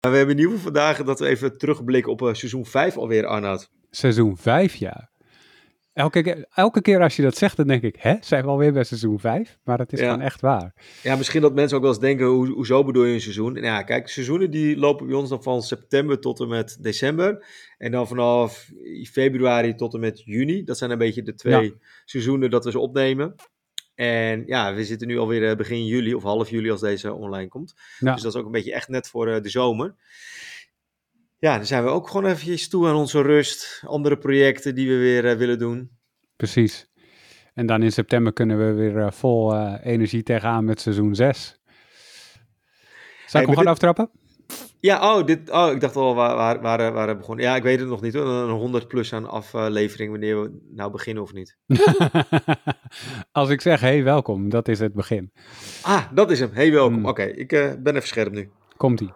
we hebben in ieder geval vandaag dat we even terugblikken op uh, seizoen 5 alweer, Arnoud. Seizoen 5, ja. Elke, keer- elke keer als je dat zegt, dan denk ik, hè, zijn we alweer bij seizoen 5? Maar dat is Ja. gewoon echt waar. Ja, misschien dat mensen ook wel eens denken, hoe, hoezo bedoel je een seizoen? En ja, kijk, seizoenen die lopen bij ons dan van september tot en met december. En dan vanaf februari tot en met juni. Dat zijn een beetje de twee seizoenen dat we ze opnemen. En ja, we zitten nu alweer eh, begin juli of half juli als deze online komt. Ja. Dus dat is ook een beetje echt net voor eh, de zomer. Ja, dan zijn we ook gewoon eventjes toe aan onze rust. Andere projecten die we weer eh, willen doen. Precies. En dan in september kunnen we weer vol energie tegenaan met seizoen 6. Zal ik hem gewoon dit- aftrappen? Ja, oh, dit, oh ik dacht al waar, waar, waar, waar we begonnen. Ja, ik weet het nog niet hoor. Een 100 plus aan aflevering wanneer we nou beginnen of niet. Als ik zeg, hey, welkom, dat is het begin. Ah, dat is hem. Hey, welkom. Hmm. Oké, ik eh, ben even scherp nu. Komt-ie.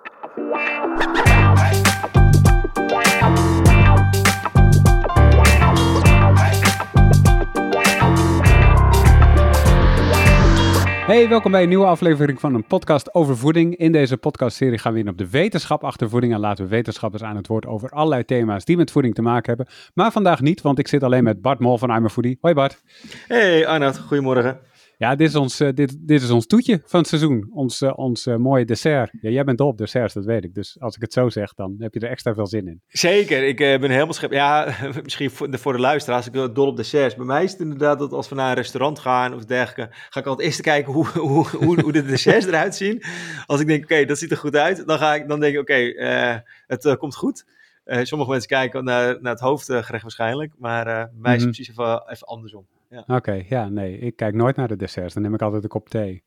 Hey, welkom bij een nieuwe aflevering van een podcast over voeding. In deze podcastserie gaan we in op de wetenschap achter voeding en laten we wetenschappers aan het woord over allerlei thema's die met voeding te maken hebben. Maar vandaag niet, want ik zit alleen met Bart Mol van I'm a. Hoi Bart. Hey Arnoud, goedemorgen. Ja, dit is ons, eh, dit, dit is ons toetje van het seizoen. Ons, eh, ons eh, mooie dessert. Ja, jij bent dol op desserts, dat weet ik. Dus als ik het zo zeg, dan heb je er extra veel zin in. Zeker, ik ben helemaal scherp. Ja, misschien voor de, voor de luisteraars, ik ben dol op desserts. Bij mij is het inderdaad dat als we naar een restaurant gaan of dergelijke, ga ik altijd eerst kijken hoe, hoe, hoe, hoe de desserts eruit zien. Als ik denk, oké, dat ziet er goed uit, dan, ga ik, dan denk ik, oké, het komt goed. Sommige mensen kijken naar, naar het hoofdgerecht waarschijnlijk, maar bij mij is Mhm. het precies even, even andersom. Oké, ja, nee, ik kijk nooit naar de desserts. Dan neem ik altijd een kop thee.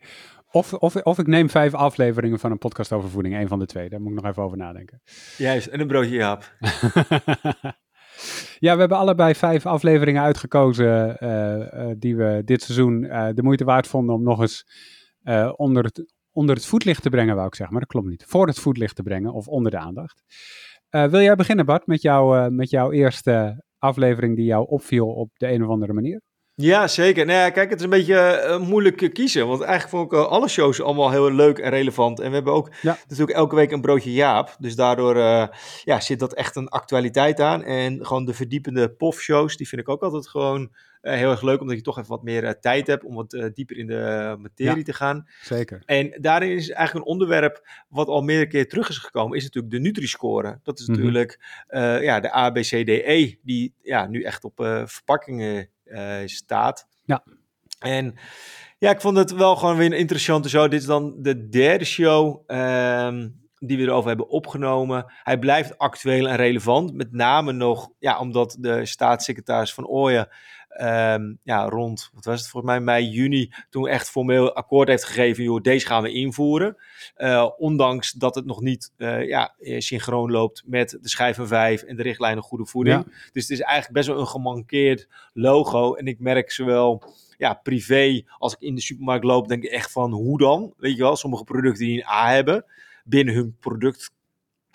Of, of, of ik neem vijf afleveringen van een podcast over voeding. Een van de twee, daar moet ik nog even over nadenken. Juist, en een broodje Jaap. ja, we hebben allebei vijf afleveringen uitgekozen eh, eh, die we dit seizoen eh, de moeite waard vonden om nog eens onder, het, onder het voetlicht te brengen, wou ik zeggen. Maar dat klopt niet. Voor het voetlicht te brengen of onder de aandacht. Wil jij beginnen, Bart, met, jou, met jouw eerste aflevering die jou opviel op de een of andere manier? Ja, zeker. Nou ja, kijk, het is een beetje eh, moeilijk kiezen. Want eigenlijk vond ik eh, alle shows allemaal heel leuk en relevant. En we hebben ook Ja. natuurlijk elke week een broodje Jaap. Dus daardoor eh, ja, zit dat echt een actualiteit aan. En gewoon de verdiepende POF-shows, die vind ik ook altijd gewoon heel erg leuk. Omdat je toch even wat meer tijd hebt om wat dieper in de materie Ja. te gaan. Zeker. En daarin is eigenlijk een onderwerp wat al meerdere keer terug is gekomen, is natuurlijk de Nutri-score. Dat is Mhm. natuurlijk ja, de ABCDE, die ja, nu echt op verpakkingen staat. Ja. En ja, ik vond het wel gewoon weer een interessante show. Dit is dan de derde show ehm, die we erover hebben opgenomen. Hij blijft actueel en relevant. Met name nog ja, omdat de staatssecretaris van Ooyen ehm, ja, rond, wat was het volgens mij, mei, juni, toen echt formeel akkoord heeft gegeven, joh, deze gaan we invoeren. Eh, ondanks dat het nog niet eh, ja, eh, synchroon loopt met de schijf van 5 en de richtlijnen goede voeding. Dus het is eigenlijk best wel een gemankeerd logo. En ik merk zowel ja, privé, als ik in de supermarkt loop, denk ik echt van hoe dan? Weet je wel, sommige producten die een A hebben binnen hun product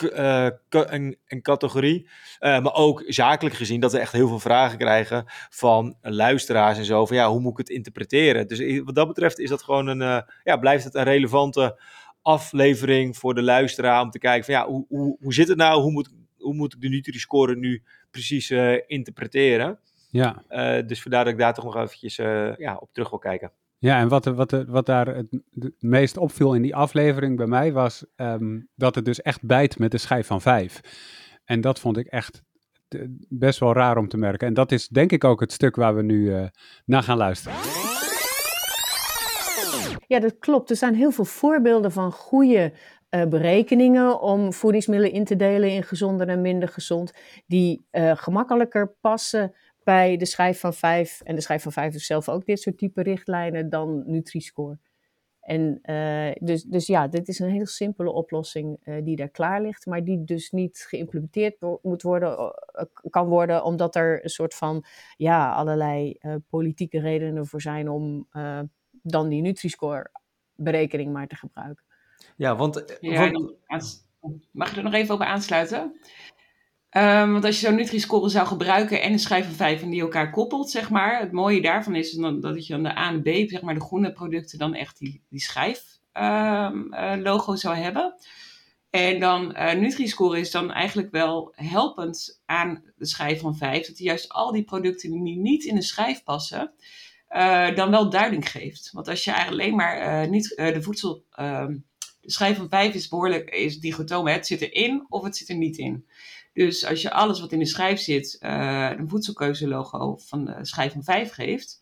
eh, k- en, en categorie. Eh, maar ook zakelijk gezien dat we echt heel veel vragen krijgen van luisteraars en zo. Van ja, hoe moet ik het interpreteren? Dus wat dat betreft is dat gewoon een, eh, ja, blijft het een relevante aflevering voor de luisteraar om te kijken van ja, hoe, hoe, hoe zit het nou? Hoe moet, hoe moet ik de Nutri-score nu precies interpreteren? Ja. Dus vandaar dat ik daar toch nog eventjes ja, op terug wil kijken. Ja, en wat, wat, wat daar het, meest opviel in die aflevering bij mij was ehm, dat het dus echt bijt met de schijf van vijf. En dat vond ik echt eh, best wel raar om te merken. En dat is denk ik ook het stuk waar we nu eh, naar gaan luisteren. Ja, dat klopt. Er zijn heel veel voorbeelden van goede eh, berekeningen om voedingsmiddelen in te delen in gezonder en minder gezond, die gemakkelijker passen bij de schijf van 5. En de schijf van 5 heeft zelf ook dit soort type richtlijnen dan Nutri-Score. En eh, dus, dus ja, dit is een heel simpele oplossing eh, die daar klaar ligt, maar die dus niet geïmplementeerd moet worden, eh, kan worden, omdat er een soort van, ja, allerlei eh, politieke redenen voor zijn om eh, dan die Nutri-Score berekening maar te gebruiken. Ja, want, Ja, want- mag je er nog even op aansluiten? Ehm, want als je zo'n Nutri-score zou gebruiken en een schijf van 5 en die elkaar koppelt, zeg maar. Het mooie daarvan is dan, dat je aan de A en B, zeg maar de groene producten, dan echt die, die schijf ehm, eh, logo zou hebben. En dan uh, Nutri-score is dan eigenlijk wel helpend aan de schijf van 5. Dat hij juist al die producten die niet in de schijf passen, uh, dan wel duiding geeft. Want als je alleen maar niet, de voedsel. Ehm, de schijf van 5 is behoorlijk is dichotoom. Het zit erin of het zit er niet in. Dus als je alles wat in de schijf zit, een voedselkeuzelogo van de schijf van 5 geeft.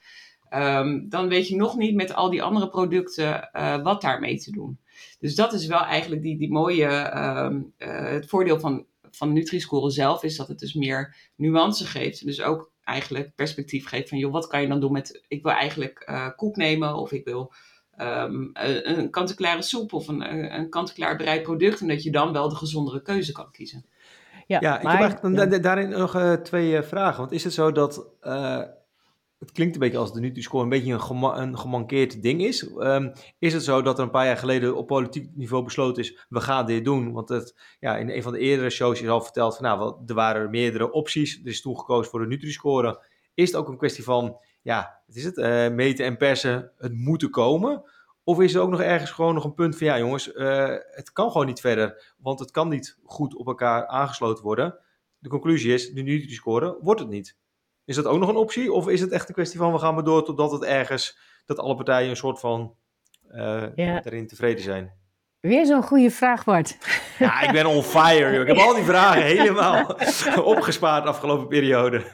Um, dan weet je nog niet met al die andere producten wat daarmee te doen. Dus dat is wel eigenlijk die, die mooie. Um, uh, het voordeel van, van Nutri-Score zelf is dat het dus meer nuance geeft. Dus ook eigenlijk perspectief geeft van, joh, wat kan je dan doen met. Ik wil eigenlijk uh, koek nemen of ik wil. Um, een kant-en-klare soep of een, een kant-en-klaar bereid product. En dat je dan wel de gezondere keuze kan kiezen. Ja, ja ik maar, heb ja. daarin nog uh, twee vragen. Want is het zo dat het klinkt een beetje als de Nutri-score een beetje een, gema een gemankeerd ding is. Um, is het zo dat er een paar jaar geleden op politiek niveau besloten is, we gaan dit doen? Want het, ja, in een van de eerdere shows is al verteld van, nou, er waren meerdere opties. Er is toen gekozen voor de Nutri-score. Is het ook een kwestie van, ja, wat is het, meten en persen, het moeten komen? Of is er ook nog ergens gewoon nog een punt van, ja jongens, uh, het kan gewoon niet verder, want het kan niet goed op elkaar aangesloten worden. De conclusie is, de Nutri-score wordt het niet. Is dat ook nog een optie? Of is het echt een kwestie van we gaan maar door totdat het ergens, dat alle partijen een soort van uh, ja. erin tevreden zijn? Weer zo'n goede vraag, Bart. Ja, ik ben on fire. Ik heb al die vragen helemaal opgespaard de afgelopen periode.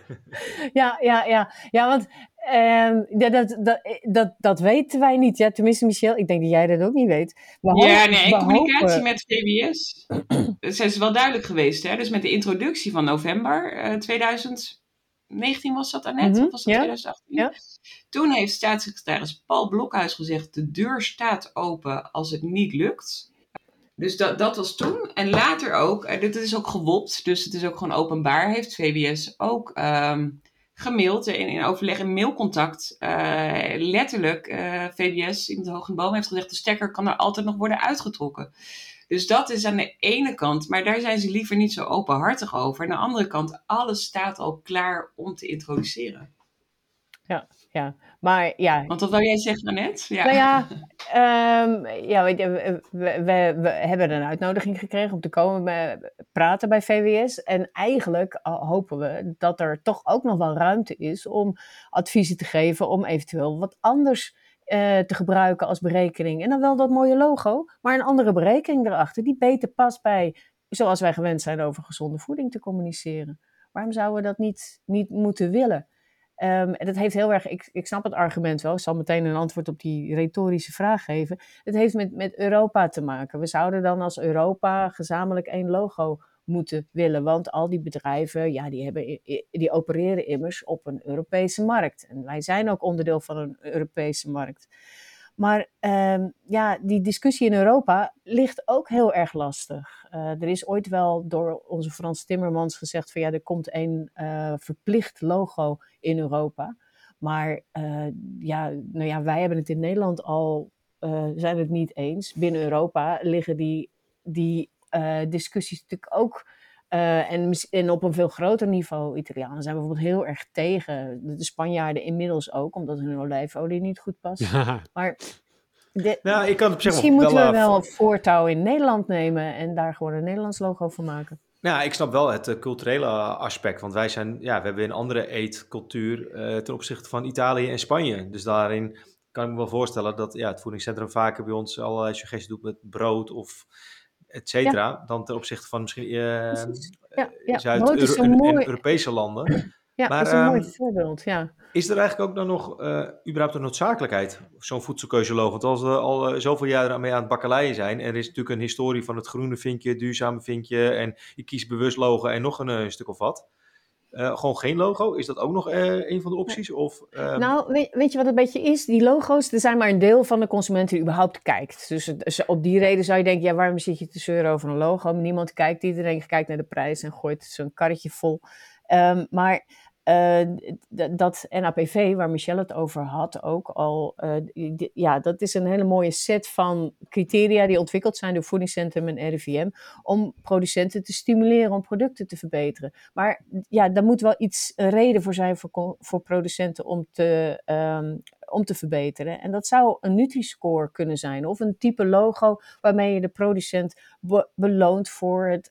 Ja, ja, ja. ja want um, dat, dat, dat, dat, dat weten wij niet. Ja, tenminste, Michel, ik denk dat jij dat ook niet weet. Ja, nee, in communicatie met VWS zijn ze wel duidelijk geweest. Hè? Dus met de introductie van november uh, 2000 19 was dat daarnet, mm -hmm. of was dat ja. 2018? Ja. Toen heeft staatssecretaris Paul Blokhuis gezegd: de deur staat open als het niet lukt. Dus dat, dat was toen. En later ook, en dit is ook gewopt, dus het is ook gewoon openbaar, heeft VWS ook um, gemaild in, in overleg in mailcontact. Uh, letterlijk, uh, iemand hoog in boom, heeft gezegd: de stekker kan er altijd nog worden uitgetrokken. Dus dat is aan de ene kant, maar daar zijn ze liever niet zo openhartig over. Aan de andere kant, alles staat al klaar om te introduceren. Ja, ja. Maar ja. Want wat wil jij zeggen, net? Ja, nou ja, um, ja we, we, we, hebben een uitnodiging gekregen om te komen praten bij VWS. En eigenlijk hopen we dat er toch ook nog wel ruimte is om adviezen te geven om eventueel wat anders uh, te gebruiken als berekening. En dan wel dat mooie logo, maar een andere berekening erachter, die beter past bij zoals wij gewend zijn over gezonde voeding te communiceren. Waarom zouden we dat niet, niet moeten willen? En dat heeft heel erg, ik, ik snap het argument wel, ik zal meteen een antwoord op die retorische vraag geven. Het heeft met, met Europa te maken. We zouden dan als Europa gezamenlijk één logo moeten willen. Want al die bedrijven, ja, die, hebben, die opereren immers op een Europese markt. En wij zijn ook onderdeel van een Europese markt. Maar um, ja, die discussie in Europa ligt ook heel erg lastig. Uh, er is ooit wel door onze Frans Timmermans gezegd van ja, er komt een uh, verplicht logo in Europa. Maar uh, ja, nou ja, wij hebben het in Nederland al, zijn het niet eens. Binnen Europa liggen die, die discussies natuurlijk ook. Uh, en, en op een veel groter niveau. Italianen zijn bijvoorbeeld heel erg tegen. De Spanjaarden inmiddels ook, omdat hun olijfolie niet goed past. Maar de, nou, ik kan het misschien moeten we wel voortouw in Nederland nemen en daar gewoon een Nederlands logo van maken. Nou, ik snap wel het uh, culturele aspect. Want wij zijn, ja, we hebben een andere eetcultuur uh, ten opzichte van Italië en Spanje. Dus daarin kan ik me wel voorstellen dat ja, het voedingscentrum vaker bij ons allerlei suggesties doet met brood of et cetera, dan ten opzichte van misschien uh, ja, ja. Zuid-Europese landen. Ja, maar, dat is een mooi voorbeeld, ja. Is er eigenlijk ook dan nog uh, überhaupt een noodzakelijkheid, zo'n voedselkeuzeloog? Want als we al uh, zoveel jaren mee aan het bakkeleien zijn, er is natuurlijk een historie van het groene vinkje, duurzame vinkje, en je kiest bewust logo en nog een, een stuk of wat. Uh, gewoon geen logo? Is dat ook nog uh, een van de opties? Of, uh... Nou, weet, weet, je wat het een beetje is? Die logo's, er zijn maar een deel van de consument die überhaupt kijkt. Dus, op die reden zou je denken, ja, waarom zit je te zeuren over een logo? Niemand kijkt, iedereen kijkt naar de prijs en gooit zo'n karretje vol. Um, maar uh, dat NAPV, waar Michelle het over had, ook al, uh, ja, dat is een hele mooie set van criteria die ontwikkeld zijn door Voedingscentrum en RIVM om producenten te stimuleren om producten te verbeteren. Maar ja, daar moet wel iets, een reden voor zijn voor, voor producenten om te, um, om te verbeteren. En dat zou een Nutri-score kunnen zijn of een type logo waarmee je de producent beloont voor het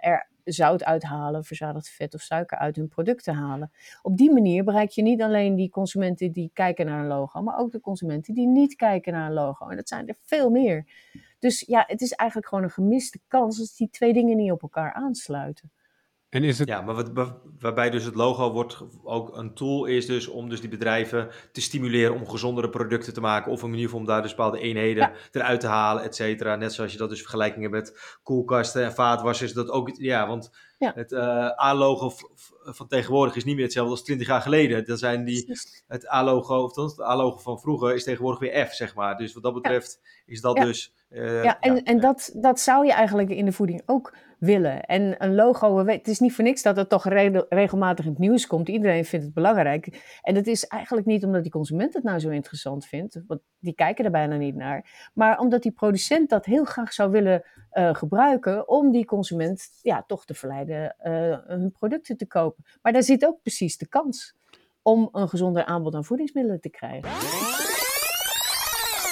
er zout uithalen, verzadigd vet of suiker uit hun producten halen. Op die manier bereik je niet alleen die consumenten die kijken naar een logo, maar ook de consumenten die niet kijken naar een logo. En dat zijn er veel meer. Dus ja, het is eigenlijk gewoon een gemiste kans als die twee dingen niet op elkaar aansluiten. En is het... Ja, maar wat, waarbij dus het logo wordt ook een tool is dus om dus die bedrijven te stimuleren om gezondere producten te maken. Of een manier om daar dus bepaalde eenheden eruit te halen, et cetera. Net zoals je dat dus vergelijkingen met koelkasten en vaatwassers. Dat ook, ja, want het uh, A-logo van tegenwoordig is niet meer hetzelfde als 20 jaar geleden. Dan zijn die, het A-logo, of het A-logo van vroeger is tegenwoordig weer F, zeg maar. Dus wat dat betreft is dat dus... Uh, ja, en, en dat, dat zou je eigenlijk in de voeding ook willen. En een logo, het is niet voor niks dat het toch regelmatig in het nieuws komt. Iedereen vindt het belangrijk. En het is eigenlijk niet omdat die consument het nou zo interessant vindt, want die kijken er bijna niet naar. Maar omdat die producent dat heel graag zou willen uh, gebruiken om die consument ja, toch te verleiden uh, hun producten te kopen. Maar daar zit ook precies de kans om een gezonder aanbod aan voedingsmiddelen te krijgen.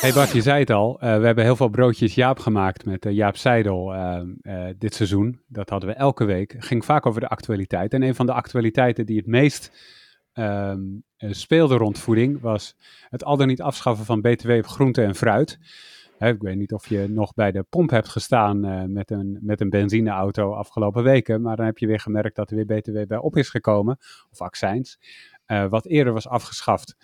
Hey Bart, je zei het al, uh, we hebben heel veel broodjes Jaap gemaakt met uh, Jaap Seidel uh, dit seizoen. Dat hadden we elke week. Ging vaak over de actualiteit. En een van de actualiteiten die het meest ehm, speelde rond voeding was het al dan niet afschaffen van BTW op groente en fruit. ik weet niet of je nog bij de pomp hebt gestaan met, een, met een benzineauto afgelopen weken, maar dan heb je weer gemerkt dat er weer BTW bij op is gekomen, of accijns, wat eerder was afgeschaft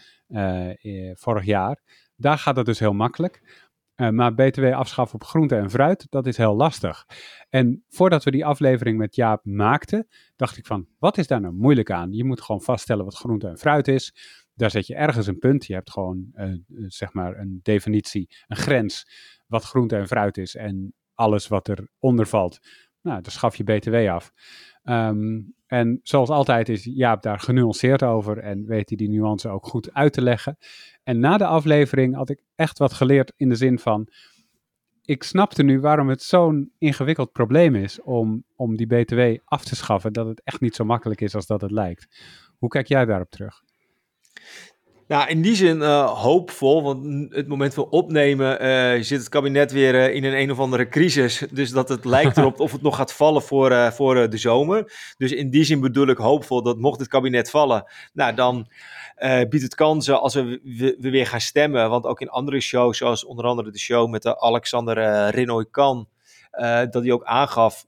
vorig jaar. Daar gaat het dus heel makkelijk. Uh, maar BTW afschaffen op groente en fruit, dat is heel lastig. En voordat we die aflevering met Jaap maakten, dacht ik van, wat is daar nou moeilijk aan? Je moet gewoon vaststellen wat groente en fruit is. Daar zet je ergens een punt. Je hebt gewoon, uh, zeg maar, een definitie, een grens, wat groente en fruit is. En alles wat eronder valt, nou, dan schaf je BTW af. Um, en zoals altijd is Jaap daar genuanceerd over en weet hij die nuance ook goed uit te leggen. En na de aflevering had ik echt wat geleerd in de zin van, ik snapte nu waarom het zo'n ingewikkeld probleem is om, om die BTW af te schaffen, dat het echt niet zo makkelijk is als dat het lijkt. Hoe kijk jij daarop terug? Nou, in die zin uh, hoopvol, want het moment van opnemen uh, zit het kabinet weer uh, in een een of andere crisis. Dus dat het lijkt erop of het nog gaat vallen voor, voor de zomer. Dus in die zin bedoel ik hoopvol dat mocht het kabinet vallen, nou dan biedt het kansen als we, we, weer gaan stemmen. Want ook in andere shows, zoals onder andere de show met de Alexander Renoy Kan, dat hij ook aangaf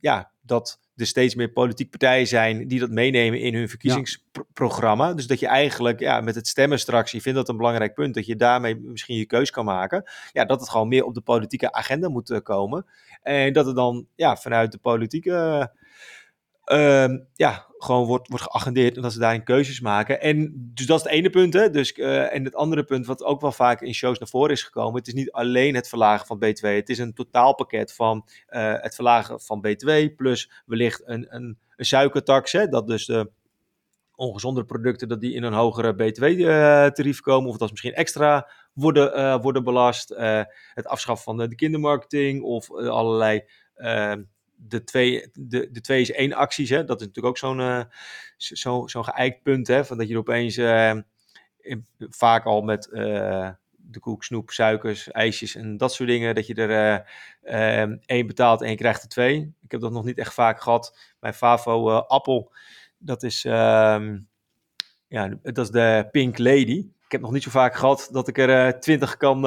ja, dat er steeds meer politieke partijen zijn die dat meenemen in hun verkiezingsprogramma. Dus dat je eigenlijk ja, met het stemmen straks, je vindt dat een belangrijk punt, dat je daarmee misschien je keus kan maken. Ja, dat het gewoon meer op de politieke agenda moet eh, komen. En dat het dan ja, vanuit de politieke Ehm, ja, gewoon wordt, wordt geagendeerd en dat ze daarin keuzes maken. En dus dat is het ene punt. Hè? Dus, uh, en het andere punt, wat ook wel vaak in shows naar voren is gekomen. Het is niet alleen het verlagen van BTW. Het is een totaalpakket van uh, het verlagen van BTW. Plus wellicht een, een, een suikertax. Hè? Dat dus de ongezondere producten dat die in een hogere btw-tarief uh, komen, of dat misschien extra worden, worden belast. Het afschaffen van de, de kindermarketing of allerlei ehm, de twee, de, de twee is één acties. Hè? Dat is natuurlijk ook zo'n uh, zo, zo'n geëikt punt. Hè? Van dat je opeens in, vaak al met uh, de koek, snoep, suikers, ijsjes en dat soort dingen. Dat je er één betaalt en je krijgt er twee. Ik heb dat nog niet echt vaak gehad. Mijn Favo appel, dat is, ehm, ja, dat is de Pink Lady. Ik heb nog niet zo vaak gehad dat ik er twintig kan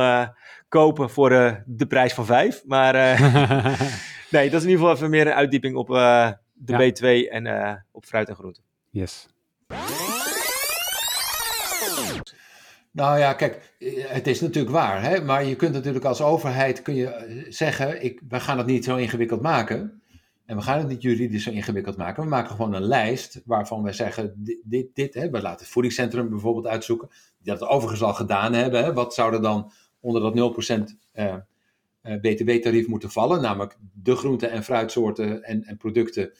kopen voor de prijs van vijf. Maar Nee, dat is in ieder geval even meer een uitdieping op uh, de B2 en uh, op fruit en groente. Yes. Nou ja, kijk, het is natuurlijk waar, hè? maar je kunt natuurlijk als overheid kun je zeggen, ik, we gaan het niet zo ingewikkeld maken. En we gaan het niet juridisch zo ingewikkeld maken. We maken gewoon een lijst waarvan we zeggen, dit, dit, dit hè? we laten het voedingscentrum bijvoorbeeld uitzoeken, die dat het overigens al gedaan hebben. Hè? Wat zou er dan onder dat 0% uh, uh, btw-tarief moeten vallen, namelijk de groenten en fruitsoorten en, en producten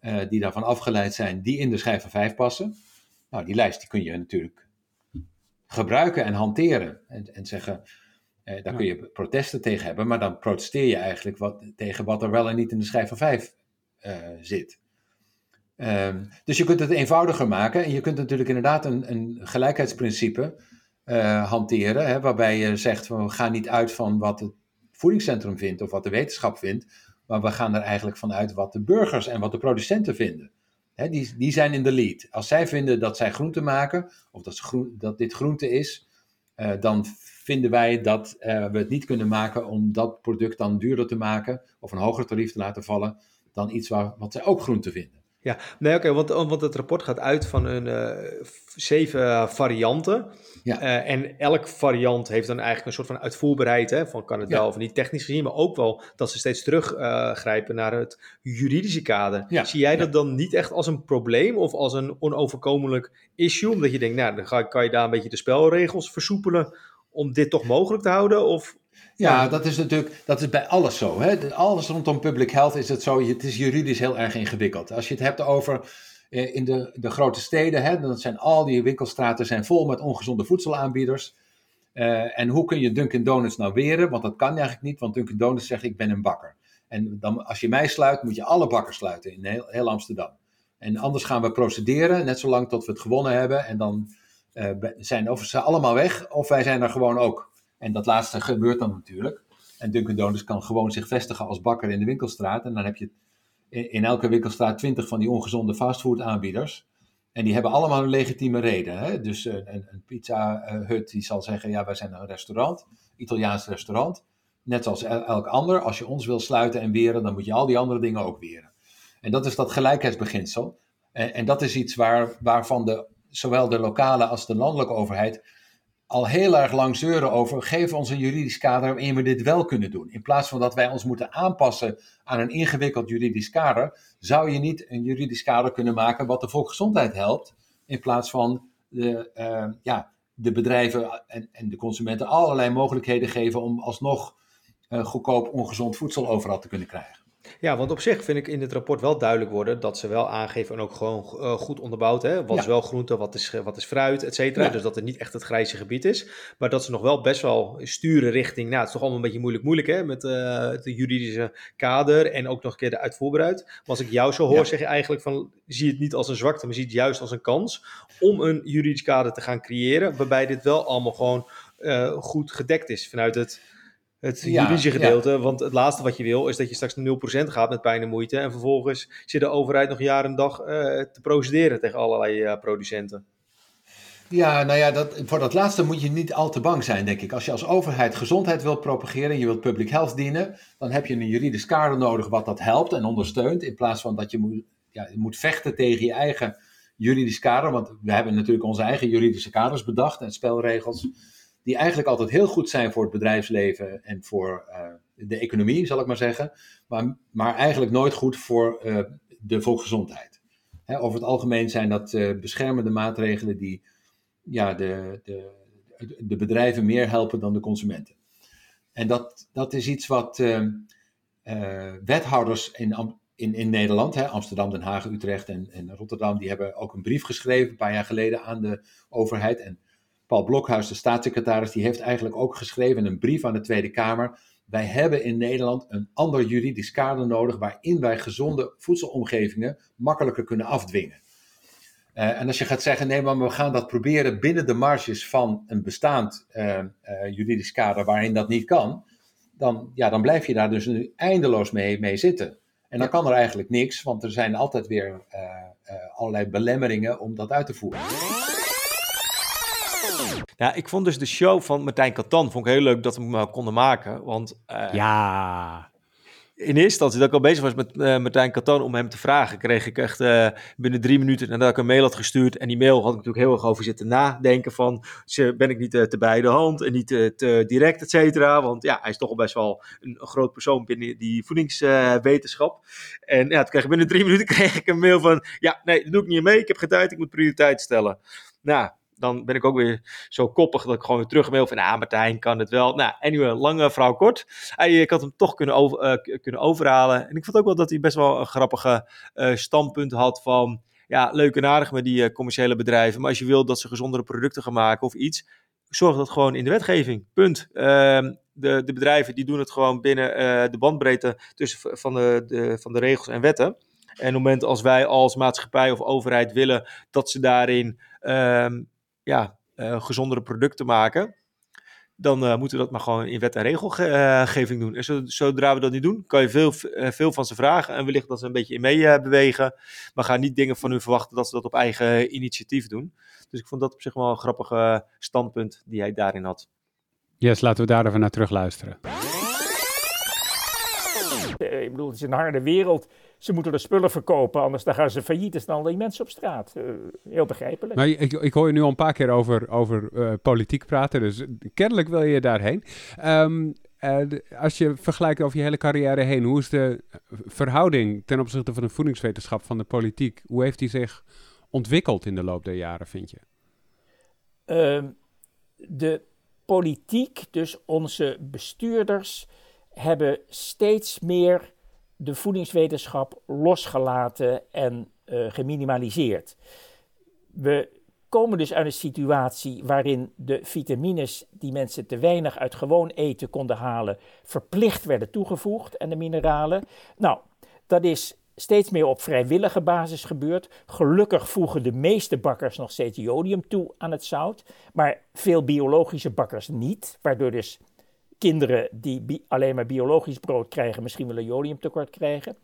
uh, die daarvan afgeleid zijn, die in de schijf van 5 passen. Nou, die lijst die kun je natuurlijk gebruiken en hanteren en, en zeggen, uh, daar kun je protesten tegen hebben, maar dan protesteer je eigenlijk wat, tegen wat er wel en niet in de schijf van 5 zit. Ehm, dus je kunt het eenvoudiger maken en je kunt natuurlijk inderdaad een, een gelijkheidsprincipe uh, hanteren, hè, waarbij je zegt van we gaan niet uit van wat het voedingscentrum vindt of wat de wetenschap vindt, maar we gaan er eigenlijk vanuit wat de burgers en wat de producenten vinden. Die, die zijn in de lead. Als zij vinden dat zij groente maken, of dat, groen, dat dit groente is, uh, dan vinden wij dat uh, we het niet kunnen maken om dat product dan duurder te maken of een hoger tarief te laten vallen dan iets waar, wat zij ook groente vinden. Ja, nee, oké, want, want het rapport gaat uit van een uh, zeven varianten. Ja. Uh, en elk variant heeft dan eigenlijk een soort van uitvoerbaarheid, hè, van kan het ja. wel of niet technisch gezien, maar ook wel dat ze steeds teruggrijpen uh, naar het juridische kader. Ja. Zie jij dat dan niet echt als een probleem of als een onoverkomelijk issue? Omdat je denkt, nou, dan ga, kan je daar een beetje de spelregels versoepelen om dit toch mogelijk te houden? Of ja, dat is natuurlijk dat is bij alles zo. Hè? Alles rondom public health is het zo. Het is juridisch heel erg ingewikkeld. Als je het hebt over eh, in de, de grote steden, hè, dan zijn al die winkelstraten zijn vol met ongezonde voedselaanbieders. Uh, en hoe kun je Dunkin' Donuts nou weren? Want dat kan eigenlijk niet, want Dunkin' Donuts zegt ik ben een bakker. En dan, als je mij sluit, moet je alle bakkers sluiten in heel, heel Amsterdam. En anders gaan we procederen, net zolang tot we het gewonnen hebben. En dan uh, zijn of ze allemaal weg, of wij zijn er gewoon ook. En dat laatste gebeurt dan natuurlijk. En Dunkin' Donuts kan gewoon zich vestigen als bakker in de winkelstraat. En dan heb je in elke winkelstraat twintig van die ongezonde fastfood aanbieders. En die hebben allemaal een legitieme reden. Hè? Dus een, een pizza hut die zal zeggen, ja wij zijn een restaurant, Italiaans restaurant. Net zoals elk ander, als je ons wil sluiten en weren, dan moet je al die andere dingen ook weren. En dat is dat gelijkheidsbeginsel. En, en dat is iets waar, waarvan de, zowel de lokale als de landelijke overheid al heel erg lang zeuren over, geef ons een juridisch kader waarin we dit wel kunnen doen. In plaats van dat wij ons moeten aanpassen aan een ingewikkeld juridisch kader, zou je niet een juridisch kader kunnen maken wat de volksgezondheid helpt, in plaats van de, uh, ja, de bedrijven en, en, de consumenten allerlei mogelijkheden geven om alsnog uh, goedkoop ongezond voedsel overal te kunnen krijgen. Ja, want op zich vind ik in het rapport wel duidelijk worden dat ze wel aangeven en ook gewoon uh, goed onderbouwd, hè, wat ja. is wel groente, wat is, wat is fruit, et cetera. Ja. Dus dat het niet echt het grijze gebied is, maar dat ze nog wel best wel sturen richting, nou het is toch allemaal een beetje moeilijk moeilijk hè, met uh, het juridische kader en ook nog een keer de uitvoerbaarheid. Maar als ik jou zo hoor, ja. zeg je eigenlijk van, zie het niet als een zwakte, maar zie het juist als een kans om een juridisch kader te gaan creëren, waarbij dit wel allemaal gewoon uh, goed gedekt is vanuit het het juridische gedeelte. Ja. Want het laatste wat je wil is dat je straks naar 0% gaat met pijn en moeite. En vervolgens zit de overheid nog jaar en dag uh, te procederen tegen allerlei uh, producenten. Ja, nou ja, dat, voor dat laatste moet je niet al te bang zijn, denk ik. Als je als overheid gezondheid wilt propageren en je wilt public health dienen, dan heb je een juridisch kader nodig wat dat helpt en ondersteunt. In plaats van dat je moet, ja, je moet vechten tegen je eigen juridisch kader. Want we hebben natuurlijk onze eigen juridische kaders bedacht en spelregels die eigenlijk altijd heel goed zijn voor het bedrijfsleven en voor uh, de economie, zal ik maar zeggen, maar, maar eigenlijk nooit goed voor uh, de volksgezondheid. Hè, over het algemeen zijn dat uh, beschermende maatregelen die ja, de, de, de bedrijven meer helpen dan de consumenten. En dat, dat is iets wat wethouders in, in, in Nederland, hè, Amsterdam, Den Haag, Utrecht en, en Rotterdam, die hebben ook een brief geschreven een paar jaar geleden aan de overheid. En Paul Blokhuis, de staatssecretaris, die heeft eigenlijk ook geschreven een brief aan de Tweede Kamer. Wij hebben in Nederland een ander juridisch kader nodig waarin wij gezonde voedselomgevingen makkelijker kunnen afdwingen. Uh, en als je gaat zeggen, nee, maar we gaan dat proberen binnen de marges van een bestaand uh, uh, juridisch kader waarin dat niet kan, dan, ja, dan blijf je daar dus nu eindeloos mee, mee zitten. En dan kan er eigenlijk niks, want er zijn altijd weer allerlei belemmeringen om dat uit te voeren. Ja, ik vond dus de show van Martijn Katan vond ik heel leuk dat we hem konden maken. Want uh, ja. in eerste instantie dat ik al bezig was met uh, Martijn Katan om hem te vragen, kreeg ik echt uh, binnen drie minuten nadat ik een mail had gestuurd. En die mail had ik natuurlijk heel erg over zitten nadenken van, ben ik niet te bij de hand en niet te direct, et cetera. Want ja, hij is toch al best wel een, een groot persoon binnen die voedingswetenschap. en ja, toen kreeg ik binnen drie minuten kreeg ik een mail van, ja, nee, dat doe ik niet mee. Ik heb geen tijd, ik moet prioriteit stellen. Nou, dan ben ik ook weer zo koppig dat ik gewoon weer terug mail van, ah, Martijn kan het wel. Nou, anyway, lange vrouw kort. Hij, ik had hem toch kunnen, over, uh, kunnen overhalen. En ik vond ook wel dat hij best wel een grappige uh, standpunt had van, ja, leuk en aardig met die uh, commerciële bedrijven, maar als je wilt dat ze gezondere producten gaan maken of iets, zorg dat gewoon in de wetgeving. Punt. Ehm, de, de bedrijven die doen het gewoon binnen de bandbreedte tussen van de, de, van de regels en wetten. En op het moment als wij als maatschappij of overheid willen dat ze daarin ehm, ja, uh, gezondere producten maken, dan uh, moeten we dat maar gewoon in wet en regelgeving doen. En zodra we dat niet doen, kan je veel, uh, veel van ze vragen en wellicht dat ze een beetje in mee bewegen. Maar ga niet dingen van hun verwachten dat ze dat op eigen initiatief doen. Dus ik vond dat op zich wel een grappig standpunt die hij daarin had. Yes, laten we daar even naar terug luisteren. Ik bedoel, het is een harde wereld. Ze moeten de spullen verkopen, anders dan gaan ze failliet en staan die mensen op straat. Uh, heel begrijpelijk. Maar ik, ik hoor je nu al een paar keer over, over uh, politiek praten, dus kennelijk wil je daarheen. Um, uh, als je vergelijkt over je hele carrière heen, hoe is de verhouding ten opzichte van de voedingswetenschap van de politiek? Hoe heeft die zich ontwikkeld in de loop der jaren, vind je? Uh, de politiek, dus onze bestuurders, hebben steeds meer de voedingswetenschap losgelaten en uh, geminimaliseerd. We komen dus uit een situatie waarin de vitamines die mensen te weinig uit gewoon eten konden halen, verplicht werden toegevoegd en de mineralen. Nou, dat is steeds meer op vrijwillige basis gebeurd. Gelukkig voegen de meeste bakkers nog steeds jodium toe aan het zout, maar veel biologische bakkers niet, waardoor dus kinderen die alleen maar biologisch brood krijgen, misschien wel een jodiumtekort krijgen.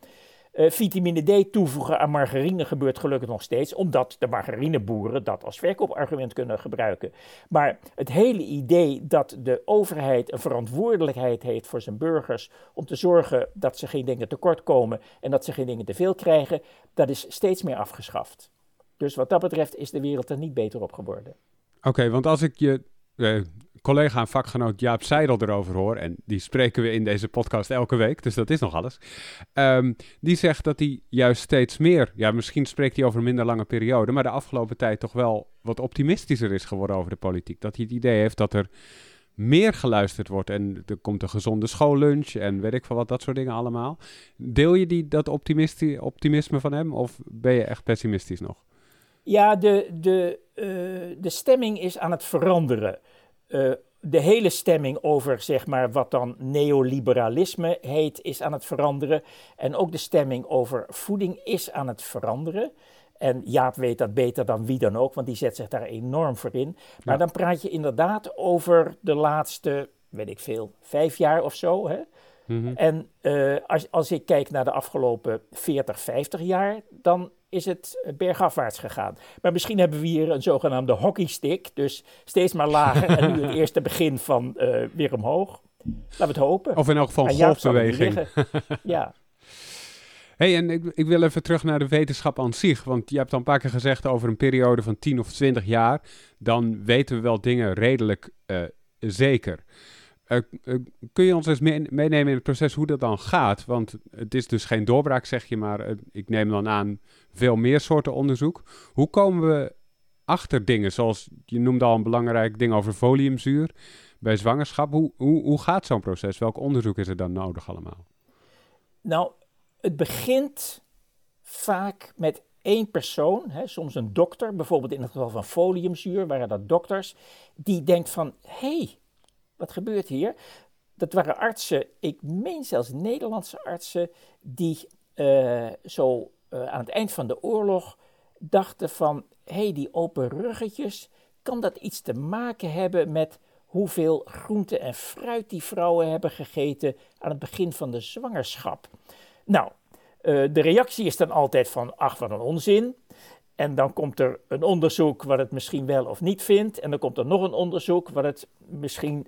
Uh, vitamine D toevoegen aan margarine gebeurt gelukkig nog steeds, omdat de margarineboeren dat als verkoopargument kunnen gebruiken. Maar het hele idee dat de overheid een verantwoordelijkheid heeft voor zijn burgers om te zorgen dat ze geen dingen tekort komen en dat ze geen dingen te veel krijgen, dat is steeds meer afgeschaft. Dus wat dat betreft is de wereld er niet beter op geworden. Oké, want als ik je uh, collega en vakgenoot Jaap Seidel erover hoor, en die spreken we in deze podcast elke week, dus dat is nog alles. Um, die zegt dat hij juist steeds meer, ja, misschien spreekt hij over een minder lange periode, maar de afgelopen tijd toch wel wat optimistischer is geworden over de politiek. Dat hij het idee heeft dat er meer geluisterd wordt en er komt een gezonde schoollunch en weet ik van wat, dat soort dingen allemaal. Deel je die, dat optimisme van hem of ben je echt pessimistisch nog? Ja, de, de, uh, de stemming is aan het veranderen. Uh, de hele stemming over zeg maar, wat dan neoliberalisme heet, is aan het veranderen. En ook de stemming over voeding is aan het veranderen. En Jaap weet dat beter dan wie dan ook, want die zet zich daar enorm voor in. Maar dan praat je inderdaad over de laatste, weet ik veel, vijf jaar of zo. Hè? Mm -hmm. En uh, als, als ik kijk naar de afgelopen 40, 50 jaar, dan is het bergafwaarts gegaan. Maar misschien hebben we hier een zogenaamde hockeystick, dus steeds maar lager en nu het eerste begin van uh, weer omhoog. Laten we het hopen. Of in elk geval golfbeweging. ja. hey, en ik, ik, wil even terug naar de wetenschap aan zich. Want je hebt al een paar keer gezegd over een periode van 10 of 20 jaar. Dan weten we wel dingen redelijk uh, zeker. Uh, uh, kun je ons eens mee meenemen in het proces hoe dat dan gaat? Want het is dus geen doorbraak, zeg je, maar uh, ik neem dan aan veel meer soorten onderzoek. Hoe komen we achter dingen zoals, je noemde al een belangrijk ding over foliumzuur bij zwangerschap. Hoe, hoe, hoe gaat zo'n proces? Welk onderzoek is er dan nodig allemaal? Nou, het begint vaak met één persoon, hè, soms een dokter, bijvoorbeeld in het geval van foliumzuur, waren dat dokters, die denkt van, hé, hey, wat gebeurt hier? Dat waren artsen, ik meen zelfs Nederlandse artsen, die uh, zo uh, aan het eind van de oorlog dachten van, hé, hey, die open ruggetjes, kan dat iets te maken hebben met hoeveel groente en fruit die vrouwen hebben gegeten aan het begin van de zwangerschap? Nou, uh, de reactie is dan altijd van, ach, wat een onzin. En dan komt er een onderzoek wat het misschien wel of niet vindt. En dan komt er nog een onderzoek wat het misschien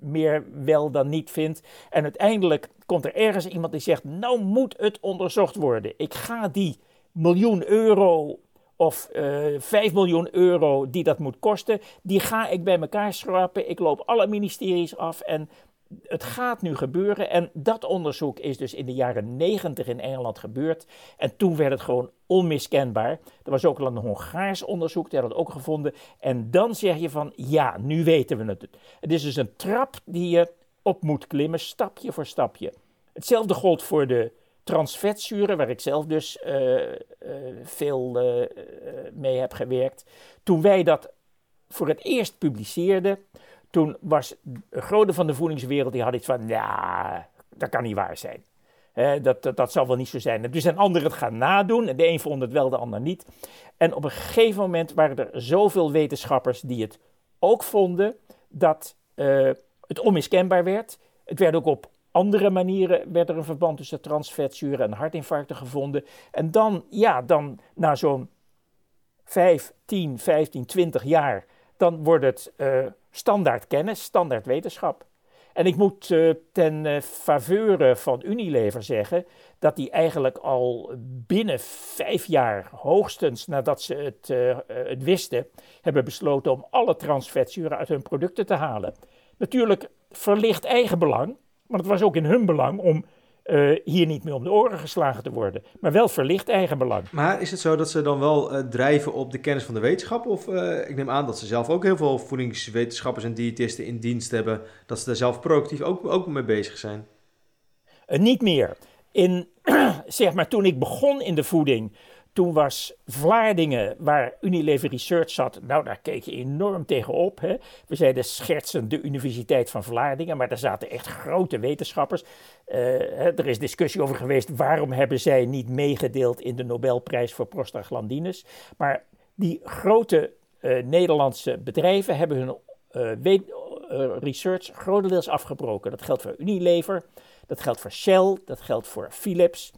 meer wel dan niet vindt. En uiteindelijk komt er ergens iemand die zegt: Nou moet het onderzocht worden. Ik ga die miljoen euro of uh, eh, 5 miljoen euro die dat moet kosten, die ga ik bij elkaar schrappen. Ik loop alle ministeries af en het gaat nu gebeuren. En dat onderzoek is dus in de jaren 90 in Engeland gebeurd. En toen werd het gewoon onmiskenbaar. Er was ook al een Hongaars onderzoek, die had het ook gevonden. En dan zeg je van, ja, nu weten we het. Het is dus een trap die je op moet klimmen, stapje voor stapje. Hetzelfde gold voor de transvetzuren, waar ik zelf dus uh, uh, veel uh, mee heb gewerkt. Toen wij dat voor het eerst publiceerden, toen was een grote van de voedingswereld, die had iets van, ja, dat kan niet waar zijn. dat, dat, zal wel niet zo zijn. Er zijn anderen het gaan nadoen. En de een vond het wel, de ander niet. En op een gegeven moment waren er zoveel wetenschappers die het ook vonden dat uh, het onmiskenbaar werd. Het werd ook op andere manieren werd er een verband tussen transvetzuren en hartinfarcten gevonden. En dan, ja, dan na zo'n 5, 10, 15, 20 jaar, dan wordt het uh, standaard kennis, standaard wetenschap. En ik moet uh, ten uh, faveur van Unilever zeggen dat die eigenlijk al binnen vijf jaar, hoogstens nadat ze het, het wisten, hebben besloten om alle transvetzuren uit hun producten te halen. Natuurlijk verlicht eigenbelang, maar het was ook in hun belang om uh, hier niet meer om de oren geslagen te worden. Maar wel verlicht eigenbelang. Maar is het zo dat ze dan wel uh, drijven op de kennis van de wetenschap? Of uh, ik neem aan dat ze zelf ook heel veel voedingswetenschappers en diëtisten in dienst hebben. Dat ze daar zelf proactief ook, ook mee bezig zijn? niet meer. In, zeg maar, toen ik begon in de voeding, toen was Vlaardingen, waar Unilever Research zat, nou daar keek je enorm tegenop. Hè. We zeiden schertsend de Universiteit van Vlaardingen, maar daar zaten echt grote wetenschappers. Uh, er is discussie over geweest waarom hebben zij niet meegedeeld in de Nobelprijs voor prostaglandines. Maar die grote uh, Nederlandse bedrijven hebben hun uh, research grotendeels afgebroken. Dat geldt voor Unilever, dat geldt voor Shell, dat geldt voor Philips.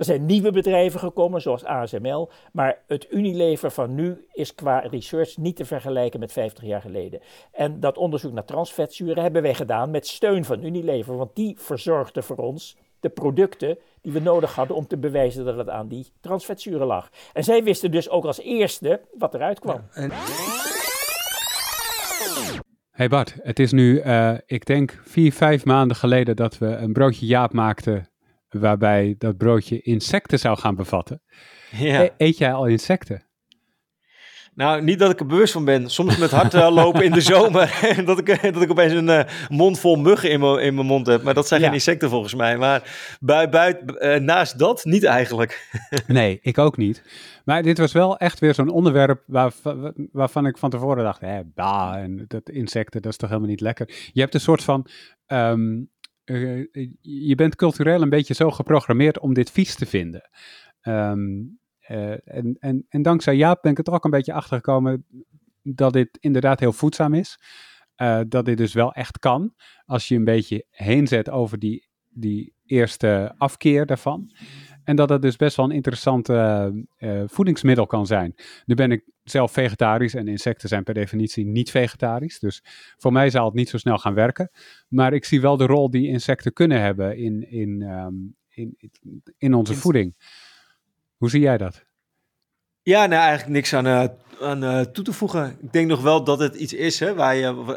Er zijn nieuwe bedrijven gekomen, zoals ASML, maar het Unilever van nu is qua research niet te vergelijken met 50 jaar geleden. En dat onderzoek naar transvetzuren hebben wij gedaan met steun van Unilever, want die verzorgde voor ons de producten die we nodig hadden om te bewijzen dat het aan die transvetzuren lag. En zij wisten dus ook als eerste wat eruit kwam. Ja, en... Hey Bart, het is nu, uh, ik denk, vier, vijf maanden geleden dat we een broodje Jaap maakten waarbij dat broodje insecten zou gaan bevatten. Ja. E eet jij al insecten? Nou, niet dat ik er bewust van ben. Soms met hardlopen in de zomer. dat, ik, dat ik opeens een uh, mond vol muggen in mijn, in mijn mond heb. Maar dat zijn geen insecten volgens mij. Maar uh, naast dat niet eigenlijk. nee, ik ook niet. Maar dit was wel echt weer zo'n onderwerp waar, waarvan ik van tevoren dacht: hè, bah, en dat insecten, dat is toch helemaal niet lekker. Je hebt een soort van um, uh, je bent cultureel een beetje zo geprogrammeerd om dit vies te vinden. Um, uh, en, en, en dankzij Jaap ben ik er ook een beetje achter gekomen dat dit inderdaad heel voedzaam is. Dat dit dus wel echt kan, als je een beetje heen zet over die, die eerste afkeer daarvan. En dat het dus best wel een interessant uh, voedingsmiddel kan zijn. Nu ben ik zelf vegetarisch en insecten zijn per definitie niet vegetarisch. Dus voor mij zal het niet zo snel gaan werken. Maar ik zie wel de rol die insecten kunnen hebben in, in, um, in, in onze voeding. Hoe zie jij dat? Ja, nou eigenlijk niks aan, uh, aan uh, toe te voegen. Ik denk nog wel dat het iets is hè, waar je,